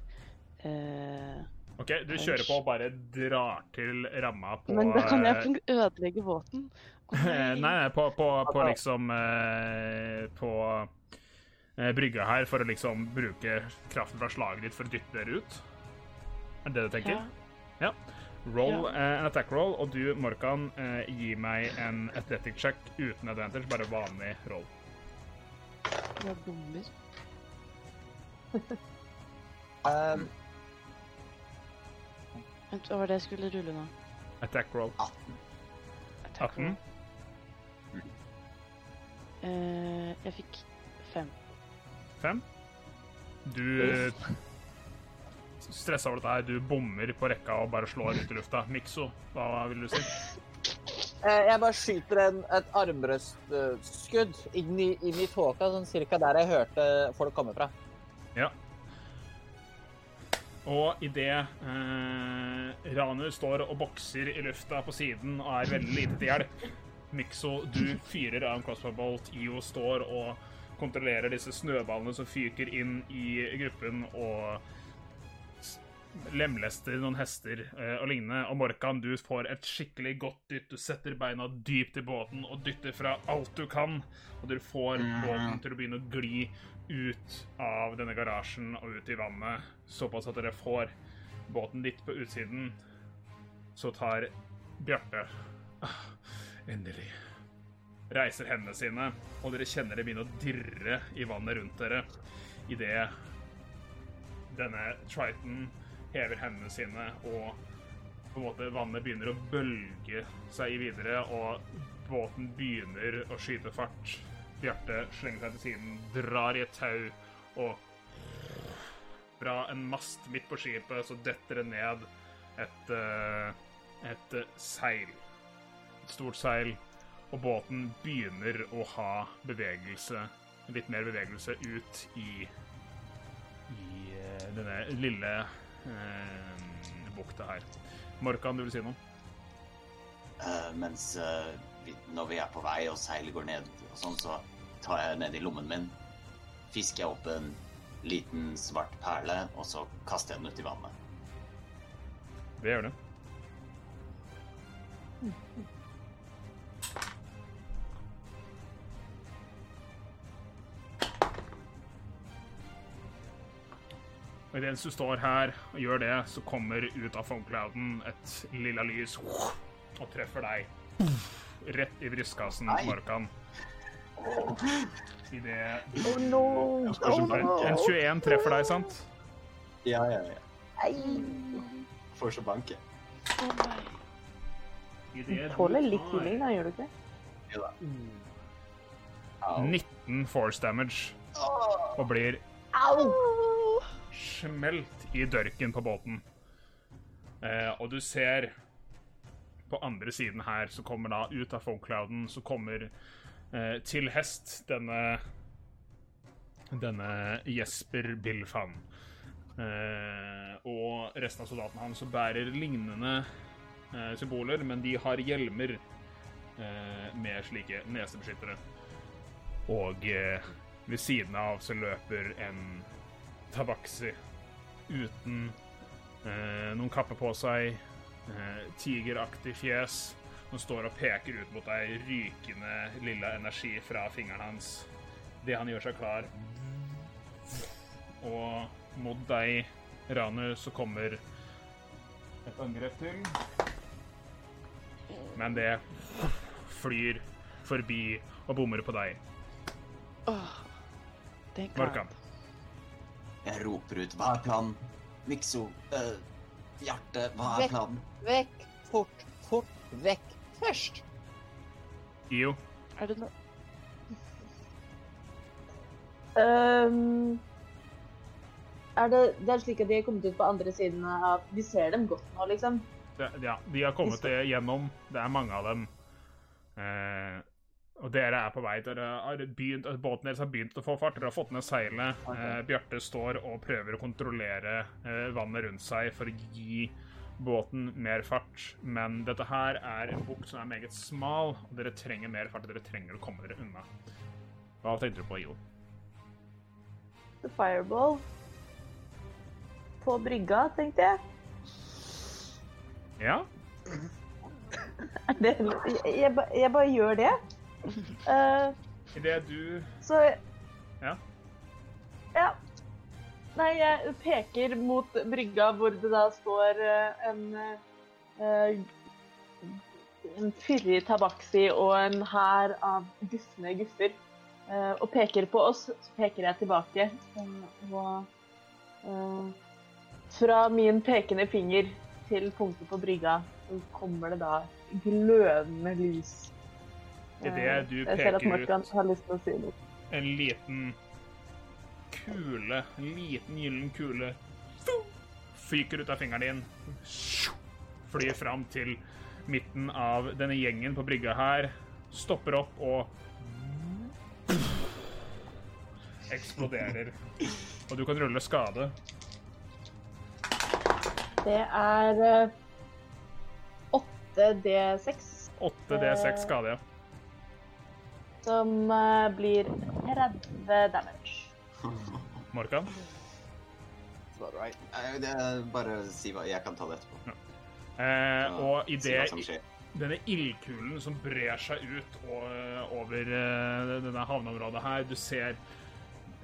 eh, OK, du kjører på og bare drar til ramma på Men da kan jeg eh, ødelegge våten. (laughs) Nei, nei, på, på, på liksom eh, På eh, brygga her for å liksom bruke kraften fra slaget ditt for å dytte dere ut. Er det det du tenker? Ja. Roll Ja. eh, en attack roll, og du, Morkan, eh, gi meg en athletic check uten advantage, bare vanlig roll. Jeg bommer. (laughs) Um, Vent, hva var det jeg skulle rulle nå? Attack roll. 18. Attack 18. roll. Uh, jeg fikk fem. Fem. Du uh, stressa over dette her. Du bommer på rekka og bare slår ut i lufta. Mikso, hva vil du si? (laughs) eh, jeg bare skyter en, et armbrøstskudd inn, i- inn i tåka, sånn cirka der jeg hørte folk komme fra. Ja. Og idet eh, Ranu står og bokser i lufta på siden og er veldig lite til hjelp Mikso, du fyrer av en crossbow bolt. IO står og kontrollerer disse snøballene som fyker inn i gruppen og lemlester noen hester eh, og lignende. Og Morkan, du får et skikkelig godt dytt. Du setter beina dypt i båten og dytter fra alt du kan. Og du får båten til å begynne å gli ut av denne garasjen og ut i vannet. Såpass at dere får båten litt på utsiden. Så tar Bjarte ah, Endelig. Reiser hendene sine, og dere kjenner det begynne å dirre i vannet rundt dere idet denne Triton hever hendene sine, og på en måte vannet begynner å bølge seg videre, og båten begynner å skyte fart. Bjarte slenger seg til siden, drar i et tau, og fra en mast midt på skipet så detter det ned et, eh, et seil. Et stort seil, og båten begynner å ha bevegelse, litt mer bevegelse ut i, i eh, denne lille bukta her. Morkan, du vil si noe? Uh, mens uh, vi, når vi er på vei og seilet går ned, og sånn, så tar jeg ned i lommen min, fisker jeg opp en liten svart perle, og så kaster jeg den ut i vannet. Det gjør det. Og Idet du står her og gjør det, så kommer ut av fogclouden et lilla lys og treffer deg rett i brystkassen, Markan. I det Oh no! Oh en, no! en 21 treffer deg, sant? Ja, ja, ja. Nei. Får så banke. Du tåler litt healing, da, gjør du ikke? Jo da. 19 force damage og blir Au! Smelt i dørken på båten. Eh, og du ser på andre siden her, så kommer da ut av foamclouden, så kommer eh, til hest denne denne Jesper Bilfan. Eh, og resten av soldatene hans som bærer lignende eh, symboler, men de har hjelmer eh, med slike nesebeskyttere. Og eh, ved siden av så løper en tabaksi uten eh, noen kappe på seg, eh, tigeraktig fjes, som står og peker ut mot deg, rykende lilla energi fra fingeren hans. Det han gjør seg klar. Og mot deg, Ranu, så kommer et angrep til. Men det flyr forbi og bommer på deg. Åh, er klart. Morkan. Jeg roper ut 'Hva er planen?' Mikso, øh, Hjerte, hva er Vekk. planen? Vekk. Fort. Fort. Vekk. Først. Jo. Er det noe um, er det, det er slik at de er kommet ut på andre siden av Vi ser dem godt nå, liksom. Det, ja, de har kommet det gjennom. Det er mange av dem. Eh, og dere er på vei. Dere har begynt, båten deres har begynt å få fart. Dere har fått ned seilet. Eh, Bjarte står og prøver å kontrollere eh, vannet rundt seg for å gi båten mer fart. Men dette her er en bukt som er meget smal, og dere trenger mer fart. Dere trenger å komme dere unna. Hva tenkte du på, Jo? The Fireball. På brygga, tenkte jeg. Ja? (laughs) Det, jeg, jeg, jeg bare gjør det. Eh, Idet du så Ja. Ja. Nei, jeg peker mot brygga hvor det da står uh, en uh, En fyrig tabaksi og en hær av gufne guffer. Uh, og peker på oss, så peker jeg tilbake. og fra min pekende finger til punktet på brygga, så kommer det da glødende lys. Idet Eh, du peker ut si en liten kule, en liten gyllen kule, fyker ut av fingeren din, flyr fram til midten av denne gjengen på brygga her, stopper opp og eksploderer. Og du kan rulle skade. Det er eh, 8D6 8D6 skade, ja. Som eh, blir 30 damage. (laughs) Morkan? Right. Eh, Det er bare å si hva Jeg kan ta det etterpå. Eh, og i det denne ildkulen som brer seg ut og, over uh, denne havneområdet her. Du ser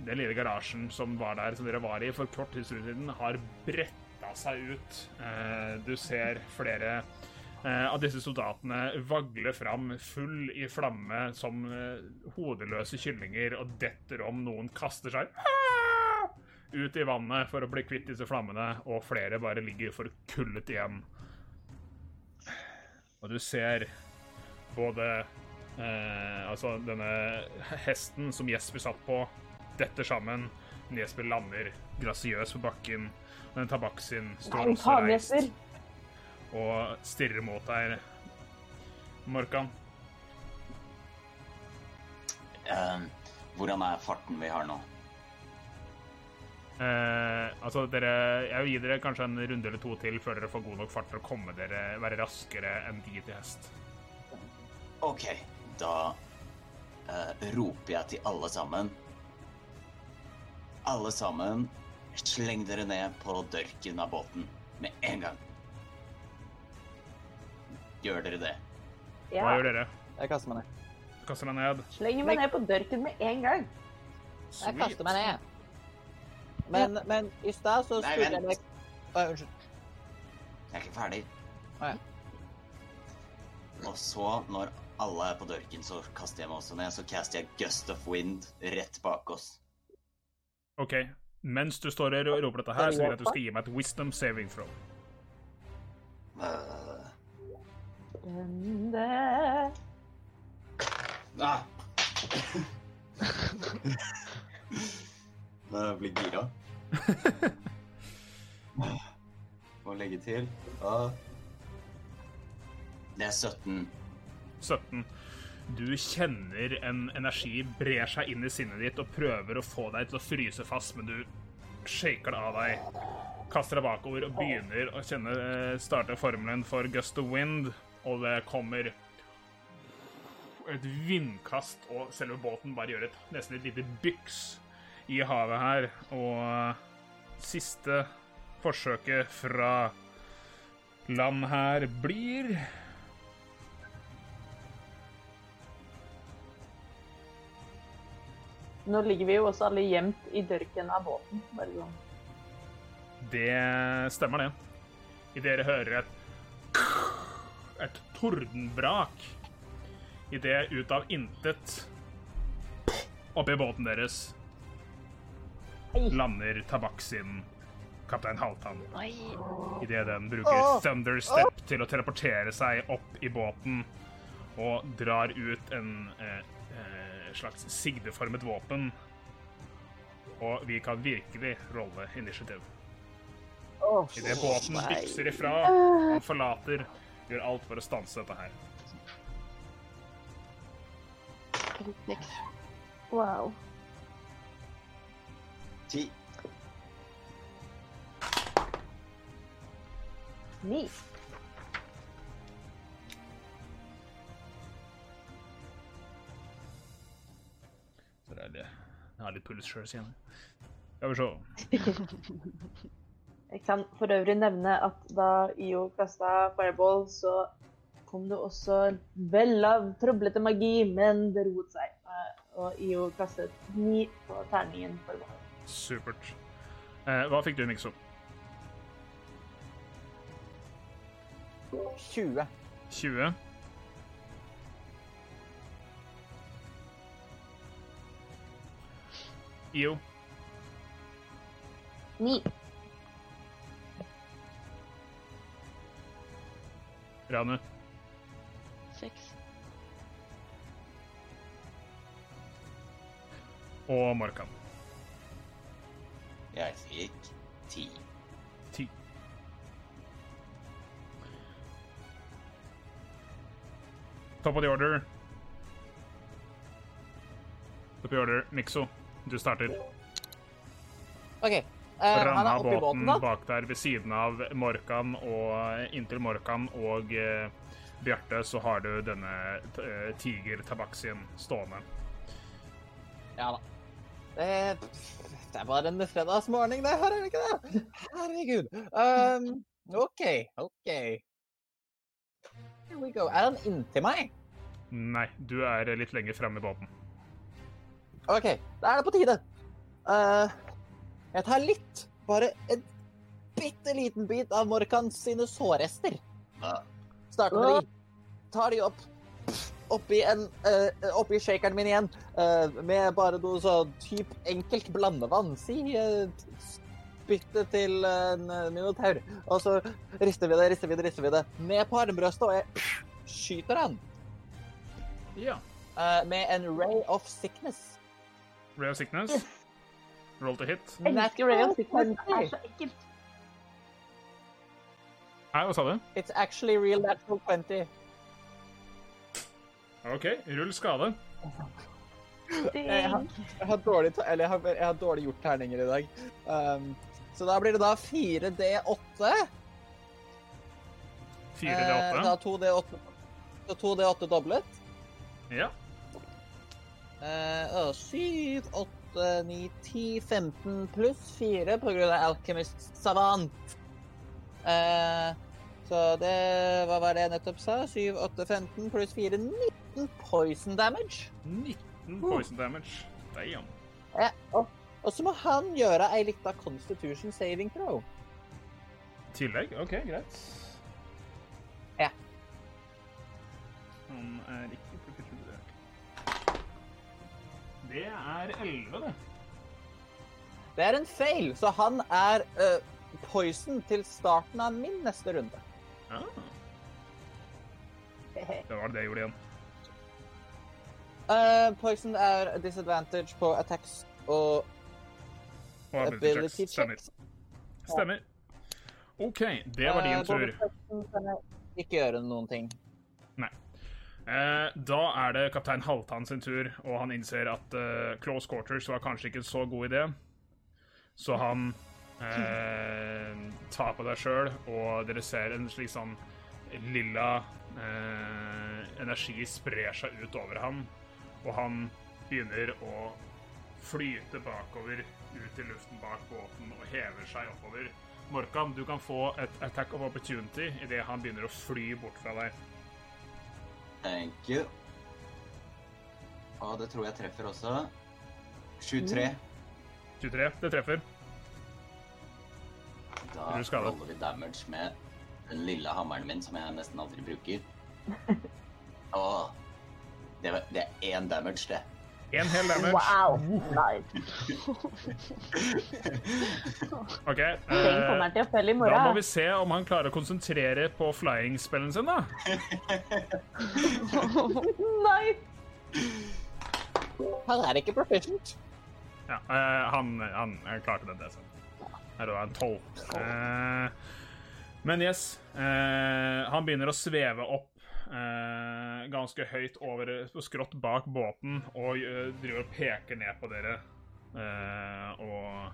den lille garasjen som var der, som dere var i for kort tid siden, har bretta seg ut. Uh, du ser flere eh, av disse soldatene vagler fram full i flamme som eh, hodeløse kyllinger og detter om. Noen kaster seg «Ah!» ut i vannet for å bli kvitt disse flammene, og flere bare ligger forkullet igjen. Og du ser både eh, Altså denne hesten som Jesper satt på, detter sammen. Jesper lander grasiøs på bakken. Og den tabaksen står Nei, også reist. Og stirrer mot deg. Morkan, Uh, hvordan er farten vi har nå? Uh, altså dere Jeg vil gi dere kanskje en runde eller to til før dere får god nok fart for å komme dere være raskere enn de til hest. OK, da uh, roper jeg til alle sammen. Alle sammen, sleng dere ned på dørken av båten med en gang. Gjør dere det? Ja. Hva gjør dere? Jeg kaster meg ned. Kaster deg ned. slenger meg ned på dørken med en gang. Jeg kaster meg ned. Men, men i stad så Nei, skulle jeg meg Å, Unnskyld. Jeg er ikke ferdig. Å, Og så, når alle er på dørken, så kaster jeg meg også ned. Så caster jeg Gust of Wind rett bak oss. OK. Mens du står her og roper dette her, så vil jeg at du skal gi meg et wisdom saving throw. Eh, Nei. Når jeg blir gira. (laughs) Må legge til. Ah. Det er 17. 17. Du kjenner en energi brer seg inn i sinnet ditt og prøver å få deg til å fryse fast, men du shaker det av deg. Kaster deg bakover og begynner å kjenne eh, starte formelen for gust of wind, og det kommer et vindkast, og selve båten bare gjør et nesten et lite byks i havet her. Og siste forsøket fra land her blir Nå ligger vi jo også alle gjemt i dørken av båten. Bare sånn. Det stemmer, det. I dere hører et et tordenbrak idet ut av intet oppi båten deres lander tabakksinen kaptein Halvdan. Idet den bruker Thunderstep til å teleportere seg opp i båten og drar ut en eh, eh, slags sigdeformet våpen. Og vi kan virkelig rolle initiativ. Idet båten bykser ifra, han forlater, gjør alt for å stanse dette her. Niks. Wow. Ti. Ni. Så det er det. Jeg har litt puls sjøl, sier jeg. Skal vi se. (laughs) Jeg kan for øvrig nevne at da IO kasta fireball, så kom det også vel av trøblete magi, men det roet seg. Eh, og IO kastet ni på terningen for hva. Supert. Eh, hva fikk du, Mikso? 20. 20. IO. 9. Ramme. Six. Og Markan. Jeg fikk ti. Ti. Top of the order. Top of the order, Nixo. Du starter. OK. Eh, i båten, båten bak der ved siden av Morkan, og inntil Morkan og uh, Bjarte så har du denne uh, tiger-tabaksien stående. Ja da. Det, det er bare en fredagsmorgen, det her, er det ikke det? Herregud. Um, OK, OK. Here we go. Er han inntil meg? Nei, du er litt lenger framme i båten. OK, da er det på tide. Eh, jeg tar litt, bare en bitte liten bit av Morkans sine sårrester. Starter med de. Tar de opp. Oppi, en, uh, oppi shakeren min igjen. uh, med bare noe sånn typ enkelt blandevann. Si uh, spytte til en uh, minotaur. Og så rister vi det, rister vi det, rister vi det. Ned på armbrøstet, og jeg skyter han. Ja. eh, med en ray of sickness. Ray of Sickness. Roll to hit. Natural er så ekkelt. Nei, hva sa du? It's actually real natural 20. OK, rull skade. Jeg har, jeg har, dårlig, eller jeg har, jeg har dårlig gjort terninger i dag. Um, så da blir det da 4D8. 4 Eh, D8. da 2D8 så 2D8 doblet. Ja. Eh, og 7, 8, 9, 10, 15 pluss 4 på grunn av Alchemist Savant. Eh, så det Hva var det jeg nettopp sa? 7, 8, 15 pluss 4 19 poison damage. 19 poison damage. Damn. Ja, og, og så må han gjøre ei lita constitution saving throw. Tillegg? OK, greit. Ja. Han er ikke Det er 11, det. Det er en fail, så han er uh, poison til starten av min neste runde. Ja. Det var det jeg gjorde igjen. Uh, poison er disadvantage på attacks og Og ability checks. Stemmer. OK, det var din uh, tur. Ikke gjøre noen ting. Eh, da er det kaptein Halvtan sin tur, og han innser at eh, close quarters var kanskje ikke en så god idé. Så han eh, tar på deg sjøl, og dere ser en slik sånn lilla eh, energi sprer seg ut over ham, og han begynner å flyte bakover ut i luften bak båten og hever seg oppover. Morkan, du kan få et attack of opportunity idet han begynner å fly bort fra deg. Thank you. Og det tror jeg treffer også. 23. 23, det treffer. Da holder vi damage med den lille hammeren min, som jeg nesten aldri bruker. (laughs) Åh, det, det er én damage, det. Én hel damage. Wow! Nice. OK. (laughs) Eh, til å følge i da må vi se om han klarer å konsentrere på flying-spellen sin, da. (laughs) Nice! Han er ikke proficient. Ja, eh, han, han klarte det, det. Her var en tolv. Eh, men yes, eh, han begynner å sveve opp eh, ganske høyt over skrått bak båten og eh, driver og peker ned på dere. Eh, og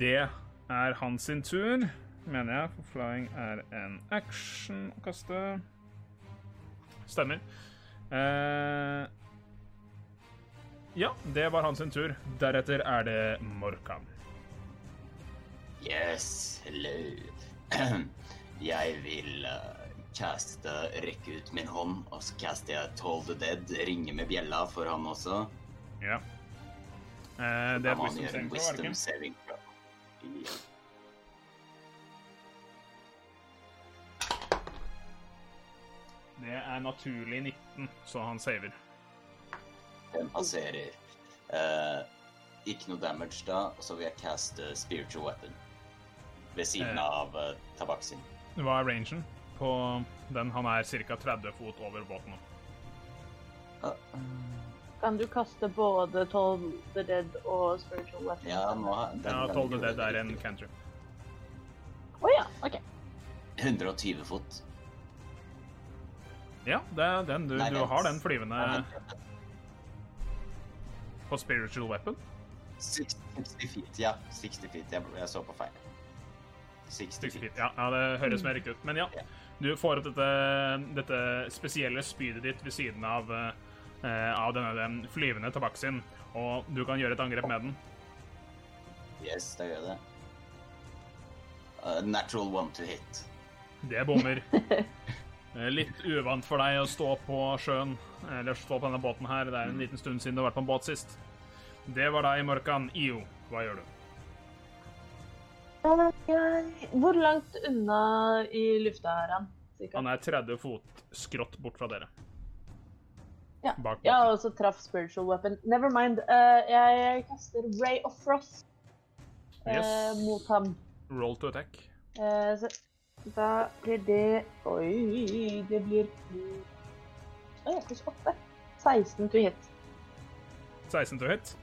det er hans sin tur, mener jeg, for flying er en action å kaste. Stemmer. Eh, ja, det var hans sin tur. Deretter er det Morkan. Yes, hello. (clears throat) Jeg vil uh, caste, rekke ut min hånd, og så caster jeg Toll the Dead, ringe med bjella for han også. Ja. Eh, det er wisdom saving wisdom saving throw. Ja. Det er naturlig 19, så han saver. Den passerer. Eh, ikke noe damage da, og så vil jeg caste Spiritual Weapon. Ved siden Eh. av uh, tabaksin. Hva er rangen på den? Han er ca. 30 fot over båten Kan du kaste både Toll the Dead og Spiritual Weapon? ja, nå den Ja, 12 ikke dead er en cantrip. Å ja, OK. 120 fot. Ja, det er den. Du, Nei, du har den flyvende på spiritual weapon. 60 feet, ja. 60 feet. Jeg, jeg så på feil. 60 60 feet. feet. Ja, ja, det høres mer riktig ut. Men ja, Ja. Du får opp dette, dette spesielle spydet ditt ved siden av, eh, av denne den flyvende tabakksin, og du kan gjøre et angrep med den. Yes, da gjør det. Uh, natural one to hit. Det bommer. Eh, Litt uvant for deg å stå på sjøen, eller stå på denne båten her. Det er en liten stund siden du har vært på en båt sist. Det var deg, Morkan. Io, hva gjør du? Jeg- Hvor langt unna i lufta er han? Cirka? Han er 30 fot skrått bort fra dere. Ja. Bak jeg Ja, og så traff Spiritual Weapon. Never mind. Uh, jeg kaster Ray of Frost uh, Yes. mot ham. Roll to attack. Uh, så da blir det Oi, det blir Oi, ja, pluss 8. 16 to hit. 16 to hit.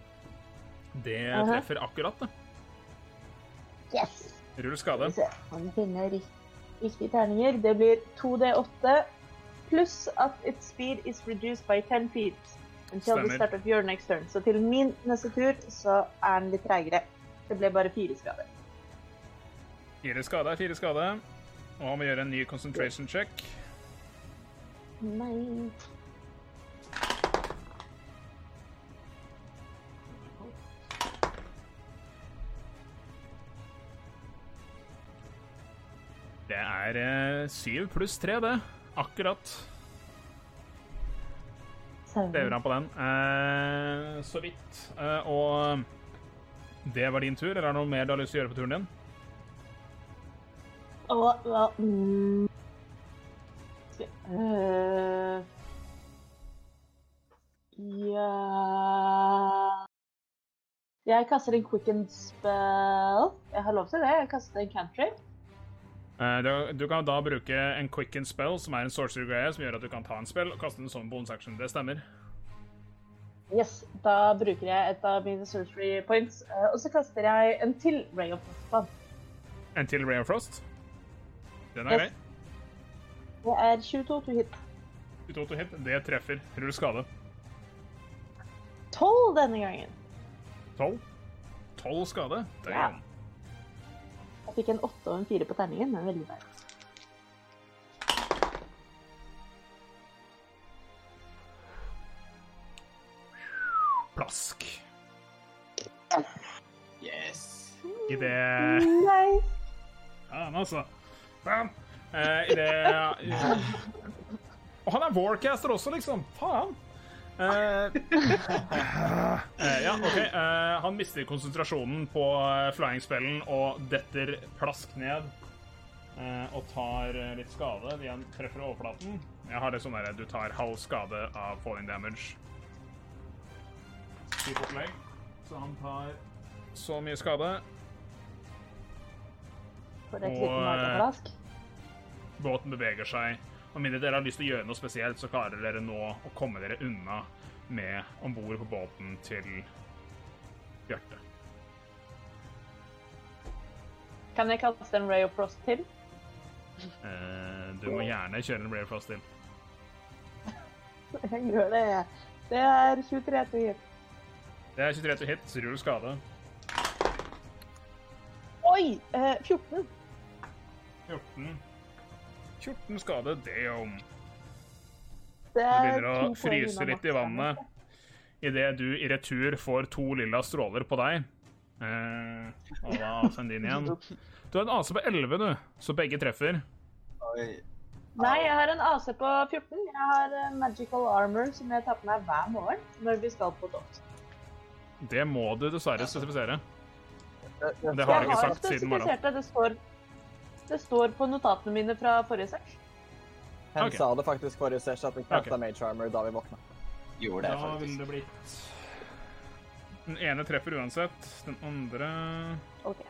Det treffer akkurat, det. Yes! Rull skade. om finner rik- riktige terninger. Det blir 2D8 pluss at its speed is reduced by 10 feet until the start of your next turn. Så til min neste tur så er den litt treigere. Det ble bare fire skader. Fire skade er fire skade. Og han må gjøre en ny concentration check. Nei. Er eh, syv pluss tre, det. Akkurat. Lever han på den. Eh, så vidt. Eh, og det var din tur. Eller er det noe mer du har lyst til å gjøre på turen din? Og hva mm. uh. Ja Jeg kaster en quicken spell. Jeg har lov til det. Jeg kaster en country. Eh, du, du kan da bruke en quicken spell, som er en sorcery-greie, som gjør at du kan ta en spell og kaste den som bonus action. Det stemmer. Yes, Da bruker jeg et av mine sorcery points. øh, og så kaster jeg en til Ray of Frost. En til Ray of Frost. Den er Yes. grei. Det er 22 to hit. 22 to hit. Det treffer. Rull skade. 12 denne gangen. 12. 12 skade. Ja. Jeg fikk en åtte og en fire på terningen, men veldig deilig. Plask. Yes. Mm. Idet Nei! Ja, altså. Bam! Eh, Idet (laughs) Og han er warcaster også, liksom. Faen! Eh, (laughs) eh, ja, OK. Uh, han mister konsentrasjonen på flying-spellen og detter plask ned. eh, og tar litt skade. De han treffer overflaten. Jeg har det sånn derre du tar halv skade av falling damage. Opplegg. Så han tar så mye skade. For et Og, liten mageplask. båten beveger seg. Om mindre dere har lyst til å gjøre noe spesielt, så klarer dere nå å komme dere unna med om bord på båten til Bjarte. Kan jeg kaste en Ray of Frost til? Eh, du må gjerne kjøre en Rare Frost til. (laughs) Jeg gjør det. Det er 23 til hit. Det er 23 til hit, rull skade. Oi! Eh, 14. 14. 14 skade, damn. Det Du er begynner å fryse litt i vannet idet du i retur får to lilla stråler på deg. Eh, og da send din igjen. Du har en AC på 11, du, så begge treffer. Oi. Nei, jeg har en AC på 14. Jeg har eh, magical armor som jeg tar på meg hver morgen når vi skal på tokt. Det må du dessverre spesifisere. Det har du ikke har sagt siden morgenen. Det står, det står på notatene mine fra forrige sesj. Hun okay. sa det faktisk forrige session at vi kasta okay. Mage Armor da vi våkna. Gjorde det, Da ville det blitt Den ene treffer uansett. Den andre Ok.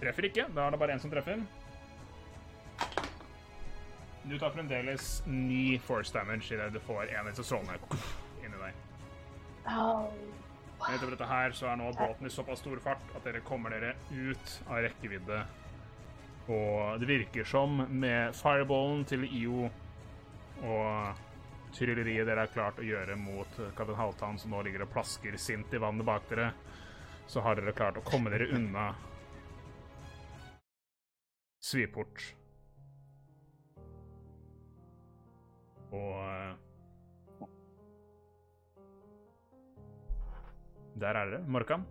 treffer ikke. Da er det bare én som treffer. Du tar fremdeles ni force damage idet du får en av disse strålene inni deg. Au. Utover dette her så er nå båten i såpass stor fart at dere kommer dere ut av rekkevidde. Og det virker som med fireballen til IO og trylleriet dere har klart å gjøre mot kaptein Halvdan, som nå ligger og plasker sint i vannet bak dere, så har dere klart å komme dere unna Sviport. Og Der er dere. Morkan?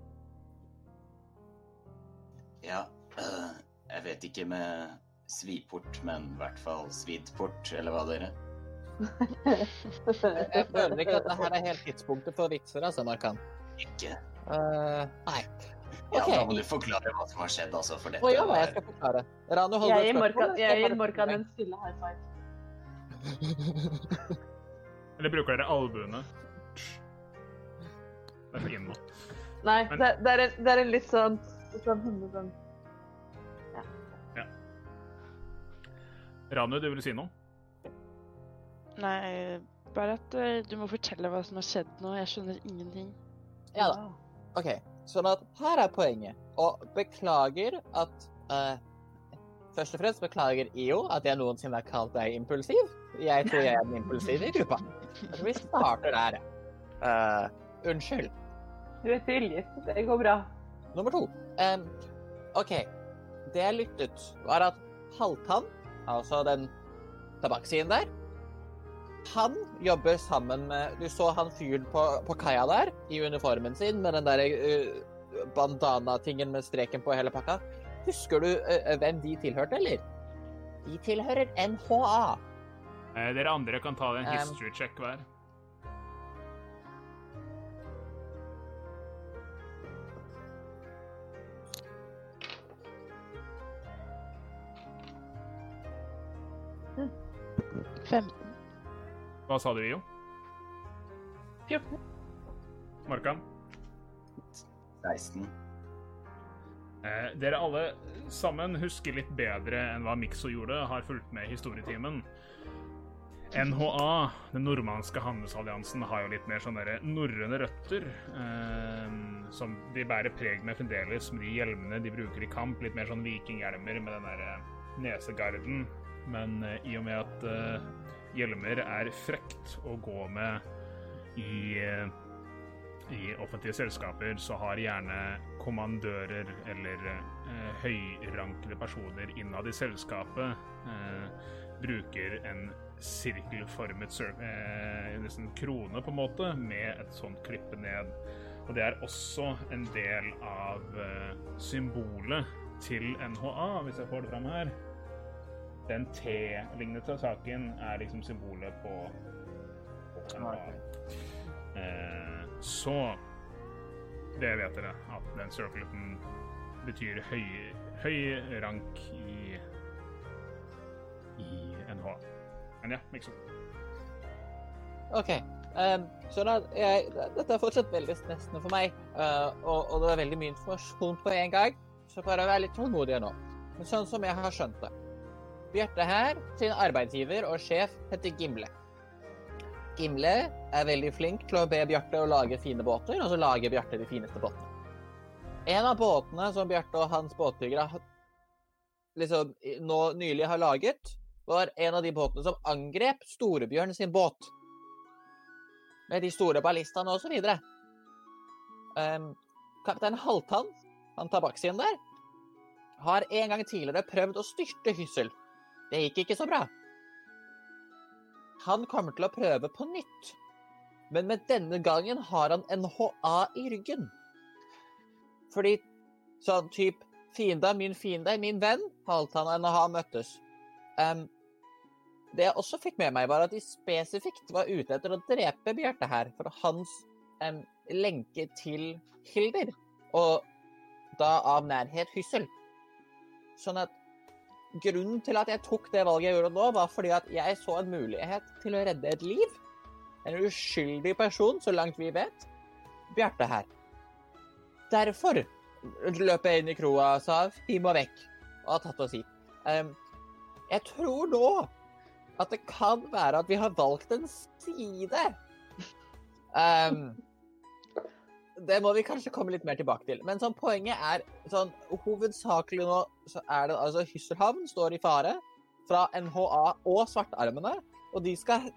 Ja, øh, jeg vet ikke med sviport, men i hvert fall svidport, eller hva dere? Jeg føler ikke at det her er helt tidspunktet for vitser, altså, Markan. Ikke. Uh, nei. Ja, da må du forklare hva som har skjedd, altså, for dette Å ja, jeg skal forklare. Ranu, Jeg gir Morkan, jeg gir en stille high five. Eller bruker dere albuene? Det er inn nå. Nei, Men- det, det, er en, det er en litt sånn sånn hundre ja. Ranu, du vil si noe? Nei, bare at eh, du må fortelle hva som har skjedd nå. Jeg skjønner ingenting. Ja da. OK. Sånn at her er poenget. Og beklager at uh, Først og fremst beklager IO at jeg noensinne har kalt deg impulsiv. Jeg tror jeg er den impulsive i gruppa. (laughs) Vi starter der. Uh, unnskyld. Du er tilgitt. Det går bra. Nummer to. Um, OK. Det jeg lyttet, var at Halvtann, altså den tabakkien der Han jobber sammen med Du så han fyren på, på kaia der, i uniformen sin, med den der uh, bandana-tingen med streken på hele pakka. Husker du uh, hvem de tilhørte, eller? De tilhører NHA. Eh, dere andre kan ta en history check hver. Femten. Hva sa du, Jo? 14. Markan? 16. Eh, dere alle sammen husker litt bedre enn hva Mikso gjorde, har fulgt med i historietimen. NHA, den nordmannske handelsalliansen, har jo litt mer sånne der norrøne røtter. Eh, som de bærer preg med fremdeles, med de hjelmene de bruker i kamp. Litt mer sånn vikinghjelmer med den derre nesegarden. Men eh, i og med at eh, hjelmer er frekt å gå med i eh, i offentlige selskaper så har gjerne kommandører eller eh, høyrankede personer innad i selskapet eh, bruker en sirkelformet eh, nesten krone, på en måte, med et sånt klippe ned. Og det er også en del av symbolet til NHA, hvis jeg får det fram her. Den T-lignende saken er liksom symbolet på, på NHA. Eh, så det vet dere, at den circleten betyr høy, høy rank i i NH. Men ja, liksom. OK. Um, så da, jeg, dette er fortsatt veldig stressende for meg, uh, og, og det er veldig mye informasjon på en gang. Så bare vær litt tålmodig nå. Men sånn som jeg har skjønt det. Bjarte her, sin arbeidsgiver og sjef, heter Gimle. Gimle er veldig flink til å be Bjarte å lage fine båter, og så lager Bjarte de fineste båtene. En av båtene som Bjarte og hans båtbyggere liksom, nå nylig har laget, var en av de båtene som angrep Storebjørn sin båt. Med de store ballistene og så videre. Um, kaptein Halvtann, han tabakkien der, har en gang tidligere prøvd å styrte Hyssel. Det gikk ikke så bra. Han kommer til å prøve på nytt. Men med denne gangen har han NHA i ryggen. Fordi sånn type Fiende, min fiende, min venn, Halvtann og NHA møttes. Um, det jeg også fikk med meg, var at de spesifikt var ute etter å drepe Bjarte her for hans um, lenke til Hilder, og da av nærhet Hyssel. Sånn at grunnen til at jeg tok det valget jeg gjorde nå, var fordi at jeg så en mulighet til å redde et liv. En uskyldig person, så langt vi vet. Bjarte her. Derfor løp jeg inn i kroa og sa vi må vekk, og har tatt oss hit. Um, jeg tror nå at det kan være at vi har valgt en side. Ehm, det må vi kanskje komme litt mer tilbake til. Men sånn, poenget er sånn Hovedsakelig nå så er det altså Hysselhavn står i fare fra NHA og Svartarmene. Og de skal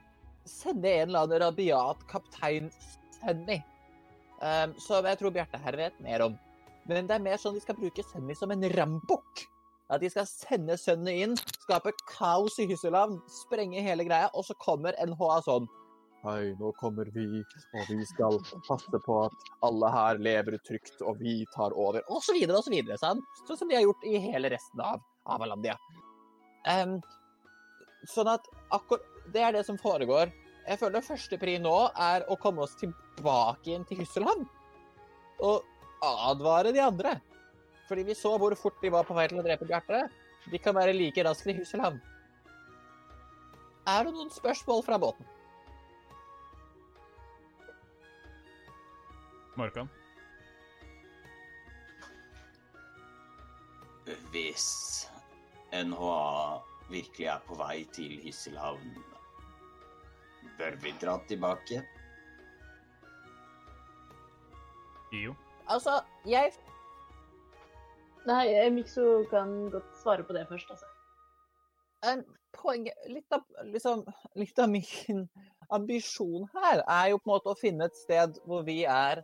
sende en eller annen rabiat kaptein Sunny. Um, som jeg tror Bjarte her vet mer om. Men det er mer sånn de skal bruke Sunny som en rambukk. At de skal sende sønnene inn, skape kaos i Hysselhavn, sprenge hele greia, og så kommer NHA sånn Hei, nå kommer vi, og vi skal passe på at alle her lever trygt, og vi tar over, og så videre og så videre, sant? Sånn som de har gjort i hele resten av Avalandia. Um, sånn at akkurat Det er det som foregår. Jeg føler første pri nå er å komme oss tilbake igjen til Hysselhavn. Og advare de andre. Fordi vi så hvor fort de var på vei til å drepe Bjarte. De kan være like raske i Hysselhavn. Er det noen spørsmål fra båten? Morkan? Hvis NHA virkelig er på vei til Hysselhavn, bør vi dra tilbake? Jo. Altså, jeg Nei, Mikso kan godt svare på det først, altså. en poeng, litt, av, liksom, litt av min (laughs) ambisjon her er jo på en måte å finne et sted hvor vi er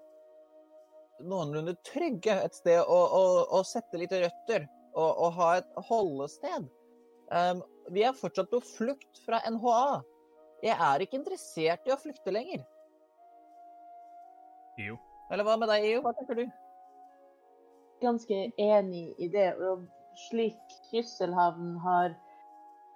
noenlunde trygge. Et sted å, å, å sette litt røtter og, og ha et holdested. Um, vi er fortsatt på flukt fra NHA. Jeg er ikke interessert i å flykte lenger. Io? Eller hva med deg, Io? Hva tenker du? ganske enig i det. Og slik Krysselhavn har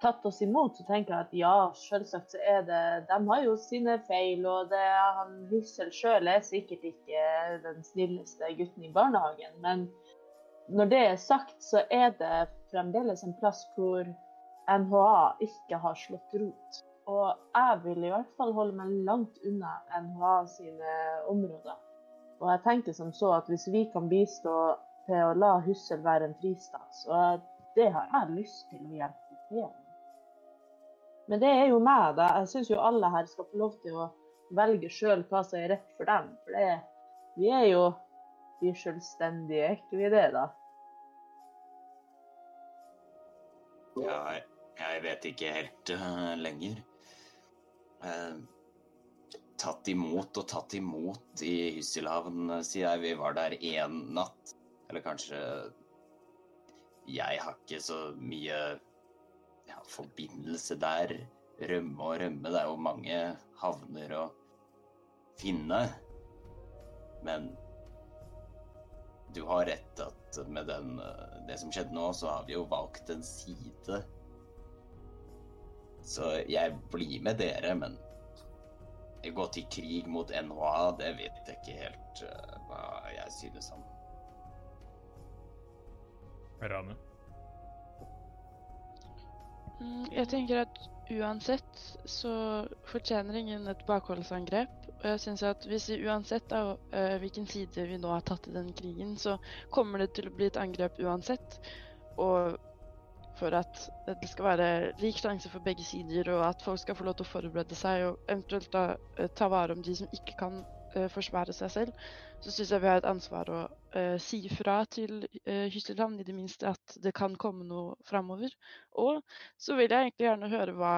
tatt oss imot, så tenker jeg at ja, selvsagt så er det De har jo sine feil, og det, han Hussel sjøl er sikkert ikke den snilleste gutten i barnehagen. Men når det er sagt, så er det fremdeles en plass hvor NHA ikke har slått rot. Og jeg vil i hvert fall holde meg langt unna NHA sine områder. Og jeg tenker som så at hvis vi kan bistå til å la Hussel være en fristat, så det har jeg lyst til å hjelpe til med. Men det er jo meg, da. Jeg syns jo alle her skal få lov til å velge sjøl hva som er rett for dem. For det, vi er jo de selvstendige, er ikke vi det, da? Ja, jeg, vet ikke helt uh, lenger. Uh, tatt imot og tatt imot i Hysselhavn, eh, sier jeg. Vi var der én natt. Eller kanskje Jeg har ikke så mye ja, forbindelse der. Rømme og rømme. Det er jo mange havner å finne. Men du har rett at med den, eh, det som skjedde nå, så har vi jo valgt en side. Så jeg blir med dere, men gå til krig mot NHA, det vet jeg ikke helt uh, hva jeg synes om. Rane. Mm, Jeg tenker at uansett så fortjener ingen et bakholdsangrep. Og jeg synes at hvis vi uansett da, eh, hvilken side vi nå har tatt i den krigen, så kommer det til å bli et angrep uansett. Og for at det skal være rik sjanse for begge sider, og at folk skal få lov til å forberede seg og eventuelt da eh, ta vare om de som ikke kan forsvare seg selv, så syns jeg vi har et ansvar å uh, si fra til uh, Hysselhamn, i det minste at det kan komme noe framover. Og så vil jeg egentlig gjerne høre hva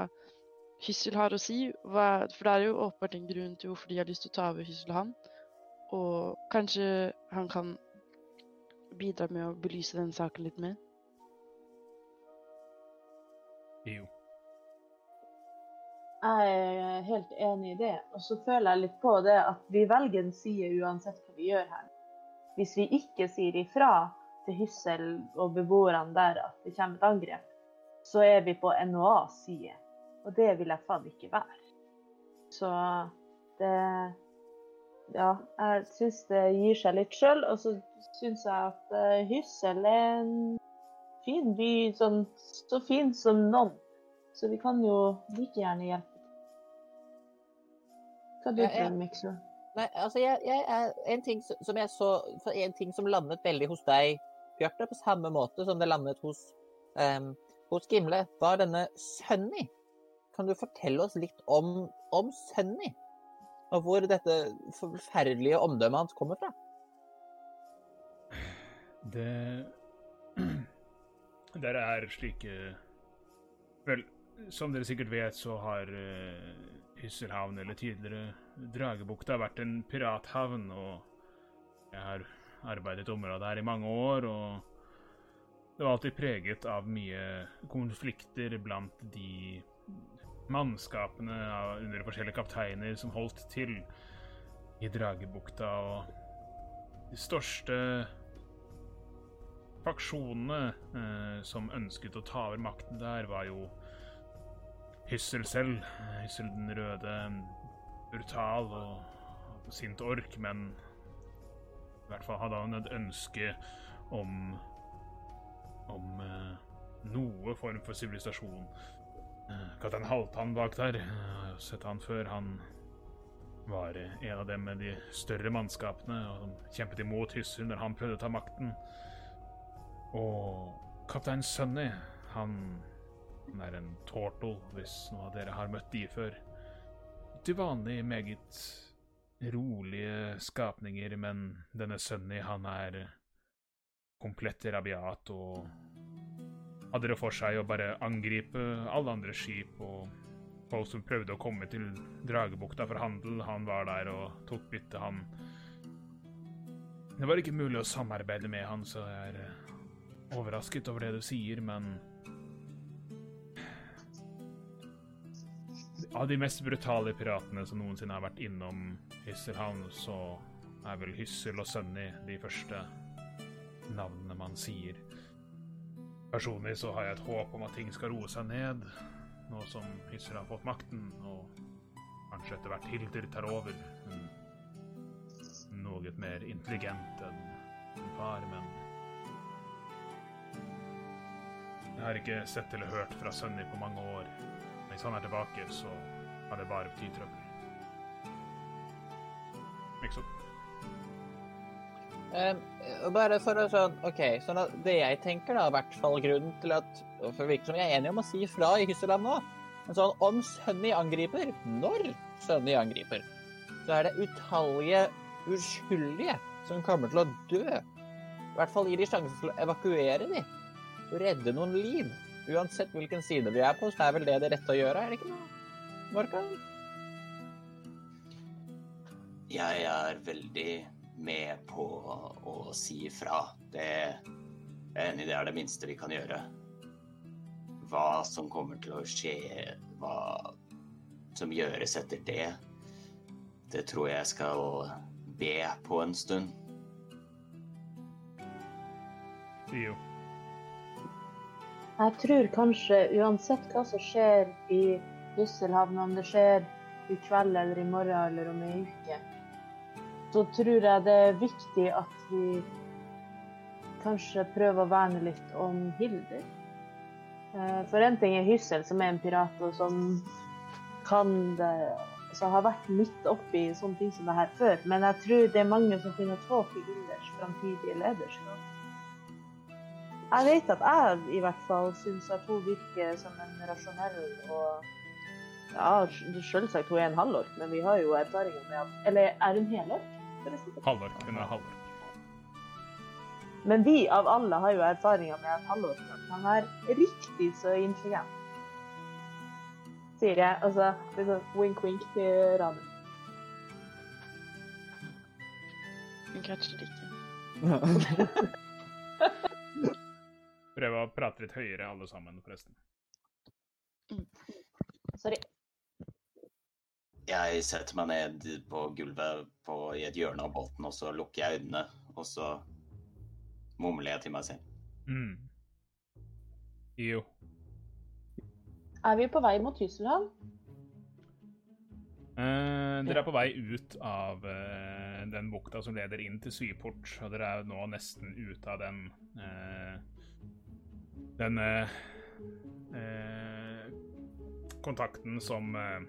Hyssel har å si, hva, for det er jo åpenbart en grunn til hvorfor de har lyst til å ta over Hysselhamn. Og kanskje han kan bidra med å belyse den saken litt mer. Jo. Jeg er helt enig i det. Og så føler jeg litt på det at vi velger en side uansett hva vi gjør her. Hvis vi ikke sier ifra til Hyssel og beboerne der at det kommer et angrep, så er vi på NHAs side. Og det vil jeg faen ikke være. Så det Ja, jeg syns det gir seg litt sjøl. Og så syns jeg at eh, Hyssel er en fin by, sånn, så fin som noen. Så vi kan jo like gjerne hjelpe. Hva du tror Nei, altså jeg, jeg er en ting som som jeg så En ting som landet veldig hos deg, Bjarte, på samme måte som det landet hos, um, hos Gimle, var denne Sunny. Kan du fortelle oss litt om, om Sunny? Og hvor dette forferdelige omdømmet hans kommer fra? Det (clears throat) Der er slike Vel, som dere sikkert vet, så har uh, Hysselhavn, eller tidligere Dragebukta, vært en pirathavn, og jeg har arbeidet i området her i mange år, og det var alltid preget av mye konflikter blant de mannskapene under forskjellige kapteiner som holdt til i Dragebukta, og de største faksjonene eh, som ønsket å ta over makten der, var jo Hyssel selv. Eh, Hyssel den røde, brutal og sint ork, men i hvert fall hadde han et ønske om om eh, noe form for sivilisasjon. Eh, Kaptein Halvtann bak der, jeg har sett han før. Han var en av dem med de større mannskapene og kjempet imot Hyssel når han prøvde å ta makten. Og kaptein Sunny, han, han er en tortle, hvis noen av dere har møtt de før. Til vanlig meget rolige skapninger, men denne Sunny, han er komplett rabiat og hadde det for seg å bare angripe alle andre skip og folk som prøvde å komme til Dragebukta for handel. Han var der og tok bytte, han. Det var ikke mulig å samarbeide med han, så jeg er overrasket over det du sier, men Av de mest brutale piratene som noensinne har vært innom Hysselhavn, så er vel Hyssel og Sunny de første navnene man sier. Personlig så har jeg et håp om at ting skal roe seg ned, nå som Hyssel har fått makten, og kanskje etter hvert Hilder tar over. Hun noe mer intelligent enn sin far, men Jeg har ikke sett eller hørt fra Sunny på mange år. Hvis han er tilbake, så er det bare tidtrøbbel. trøbbel. Liksom. Um, bare for å sånn OK, sånn at det jeg tenker, da, i hvert fall grunnen til at For det virker som jeg er enig om å si fra i Hysseland nå. Men sånn om Sunny angriper, når Sunny angriper, så er det utallige uskyldige som kommer til å dø. I hvert fall gir de sjansen til å evakuere de. Redde noen liv. Uansett hvilken side vi er på, så er vel det det rette å gjøre, er det ikke noe? Morkan? Jeg er veldig med på å si ifra. Det er det er det minste vi kan gjøre. hva som kommer til å skje, hva som gjøres etter det, det tror jeg skal be på en stund. Jo. Jeg tror kanskje uansett hva som skjer i Rysselhavn, om det skjer i kveld eller i morgen eller om ei uke, så tror jeg det er viktig at vi kanskje prøver å verne litt om Hilder. Eh, For en ting er Hyssel, som er en pirat, og som kan det altså har vært midt oppi sånne ting som det her før. Men jeg tror det er mange som finner håp i Hilders framtidige lederskap. Jeg vet at jeg i hvert fall syns at hun virker som en rasjonell og Ja, selvsagt hun er en halvork, men vi har jo erfaringer med at Eller er hun helork? forresten? Halvork. Hun er halvork. Men vi av alle har jo erfaringer med at halvorker kan være riktig så intelligent. Sier jeg. Altså liksom wink-wink til Ranu. Hun catcher det ikke. (laughs) (laughs) Prøve å prate litt høyere, alle sammen, forresten. Sorry. Jeg setter meg ned på gulvet på, i et hjørne av båten, og så lukker jeg øynene, og så mumler jeg til meg selv. Mm. Jo. Er vi på vei mot Hysselhavn? Eh, dere er på vei ut av eh, den bukta som leder inn til Syport, og dere er nå nesten ute av den eh, Den eh, eh, kontakten som eh,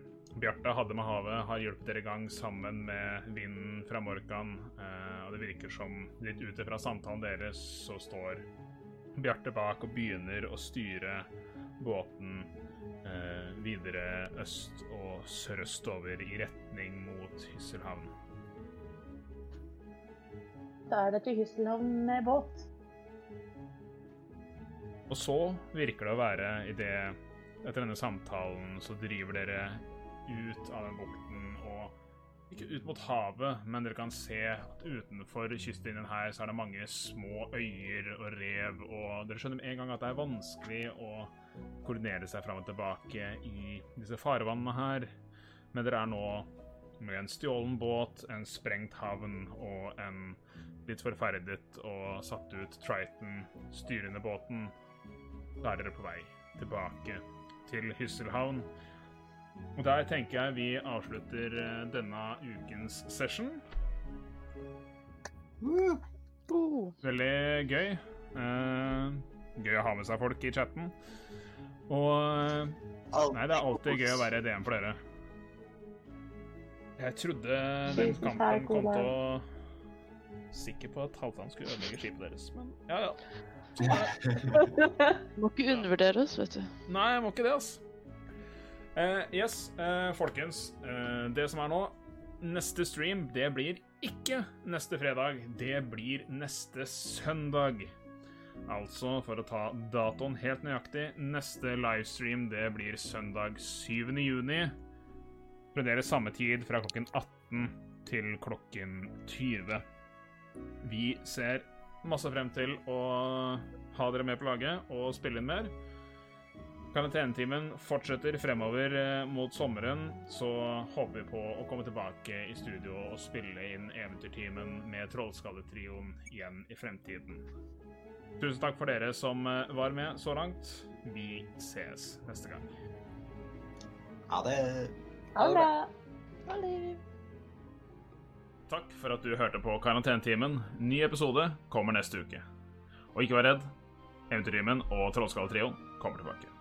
Bjarte hadde med havet, har hjulpet dere i gang sammen med vinden fra Morkan. eh, og det virker som, litt ut ifra samtalen deres, så står Bjarte bak og begynner å styre båten eh, videre øst og sørøstover i retning mot Hysselhavn. Da er det til Hysselhavn med båt. Og så virker det å være i det Etter denne samtalen så driver dere ut av den bukten og ikke ut mot havet, men dere kan se at utenfor kystlinjen her så er det mange små øyer og rev, og dere skjønner med en gang at det er vanskelig å koordinere seg fram og tilbake i disse farvannene her. Men dere er nå med en stjålen båt, en sprengt havn og en litt forferdet og satt ut Triton styrende båten. Da er dere på vei tilbake til Hysselhavn. Og der tenker jeg vi avslutter eh, denne ukens session. Veldig gøy. Eh, gøy å ha med seg folk i chatten. Og eh, Nei, det er alltid gøy å være DM for dere. Jeg trodde den kampen kom til å Sikker på at Halvdan skulle ødelegge skipet deres, men ja, ja. (laughs) Må ikke undervurdere oss, vet du. Nei, jeg må ikke det, altså. Uh, yes, uh, folkens. Uh, det som er nå Neste stream, det blir ikke neste fredag. Det blir neste søndag. Altså, for å ta datoen helt nøyaktig, neste livestream det blir søndag 7. juni. Fremdeles samme tid, fra klokken 18 til klokken 20. Vi ser masse frem til å ha dere med på laget og spille inn mer. Karantenetimen fortsetter fremover eh, mot sommeren, så håper vi på å komme tilbake i studio og spille inn Eventyrtimen med Trollskalletrioen igjen i fremtiden. Tusen takk for dere som eh, var med så langt. Vi ses neste gang. Ha det. Ha det bra. Ha det. Takk for at du hørte på Karantenetimen. Ny episode kommer neste uke. Og ikke vær redd. Eventyrtimen og Trollskalletrioen kommer tilbake.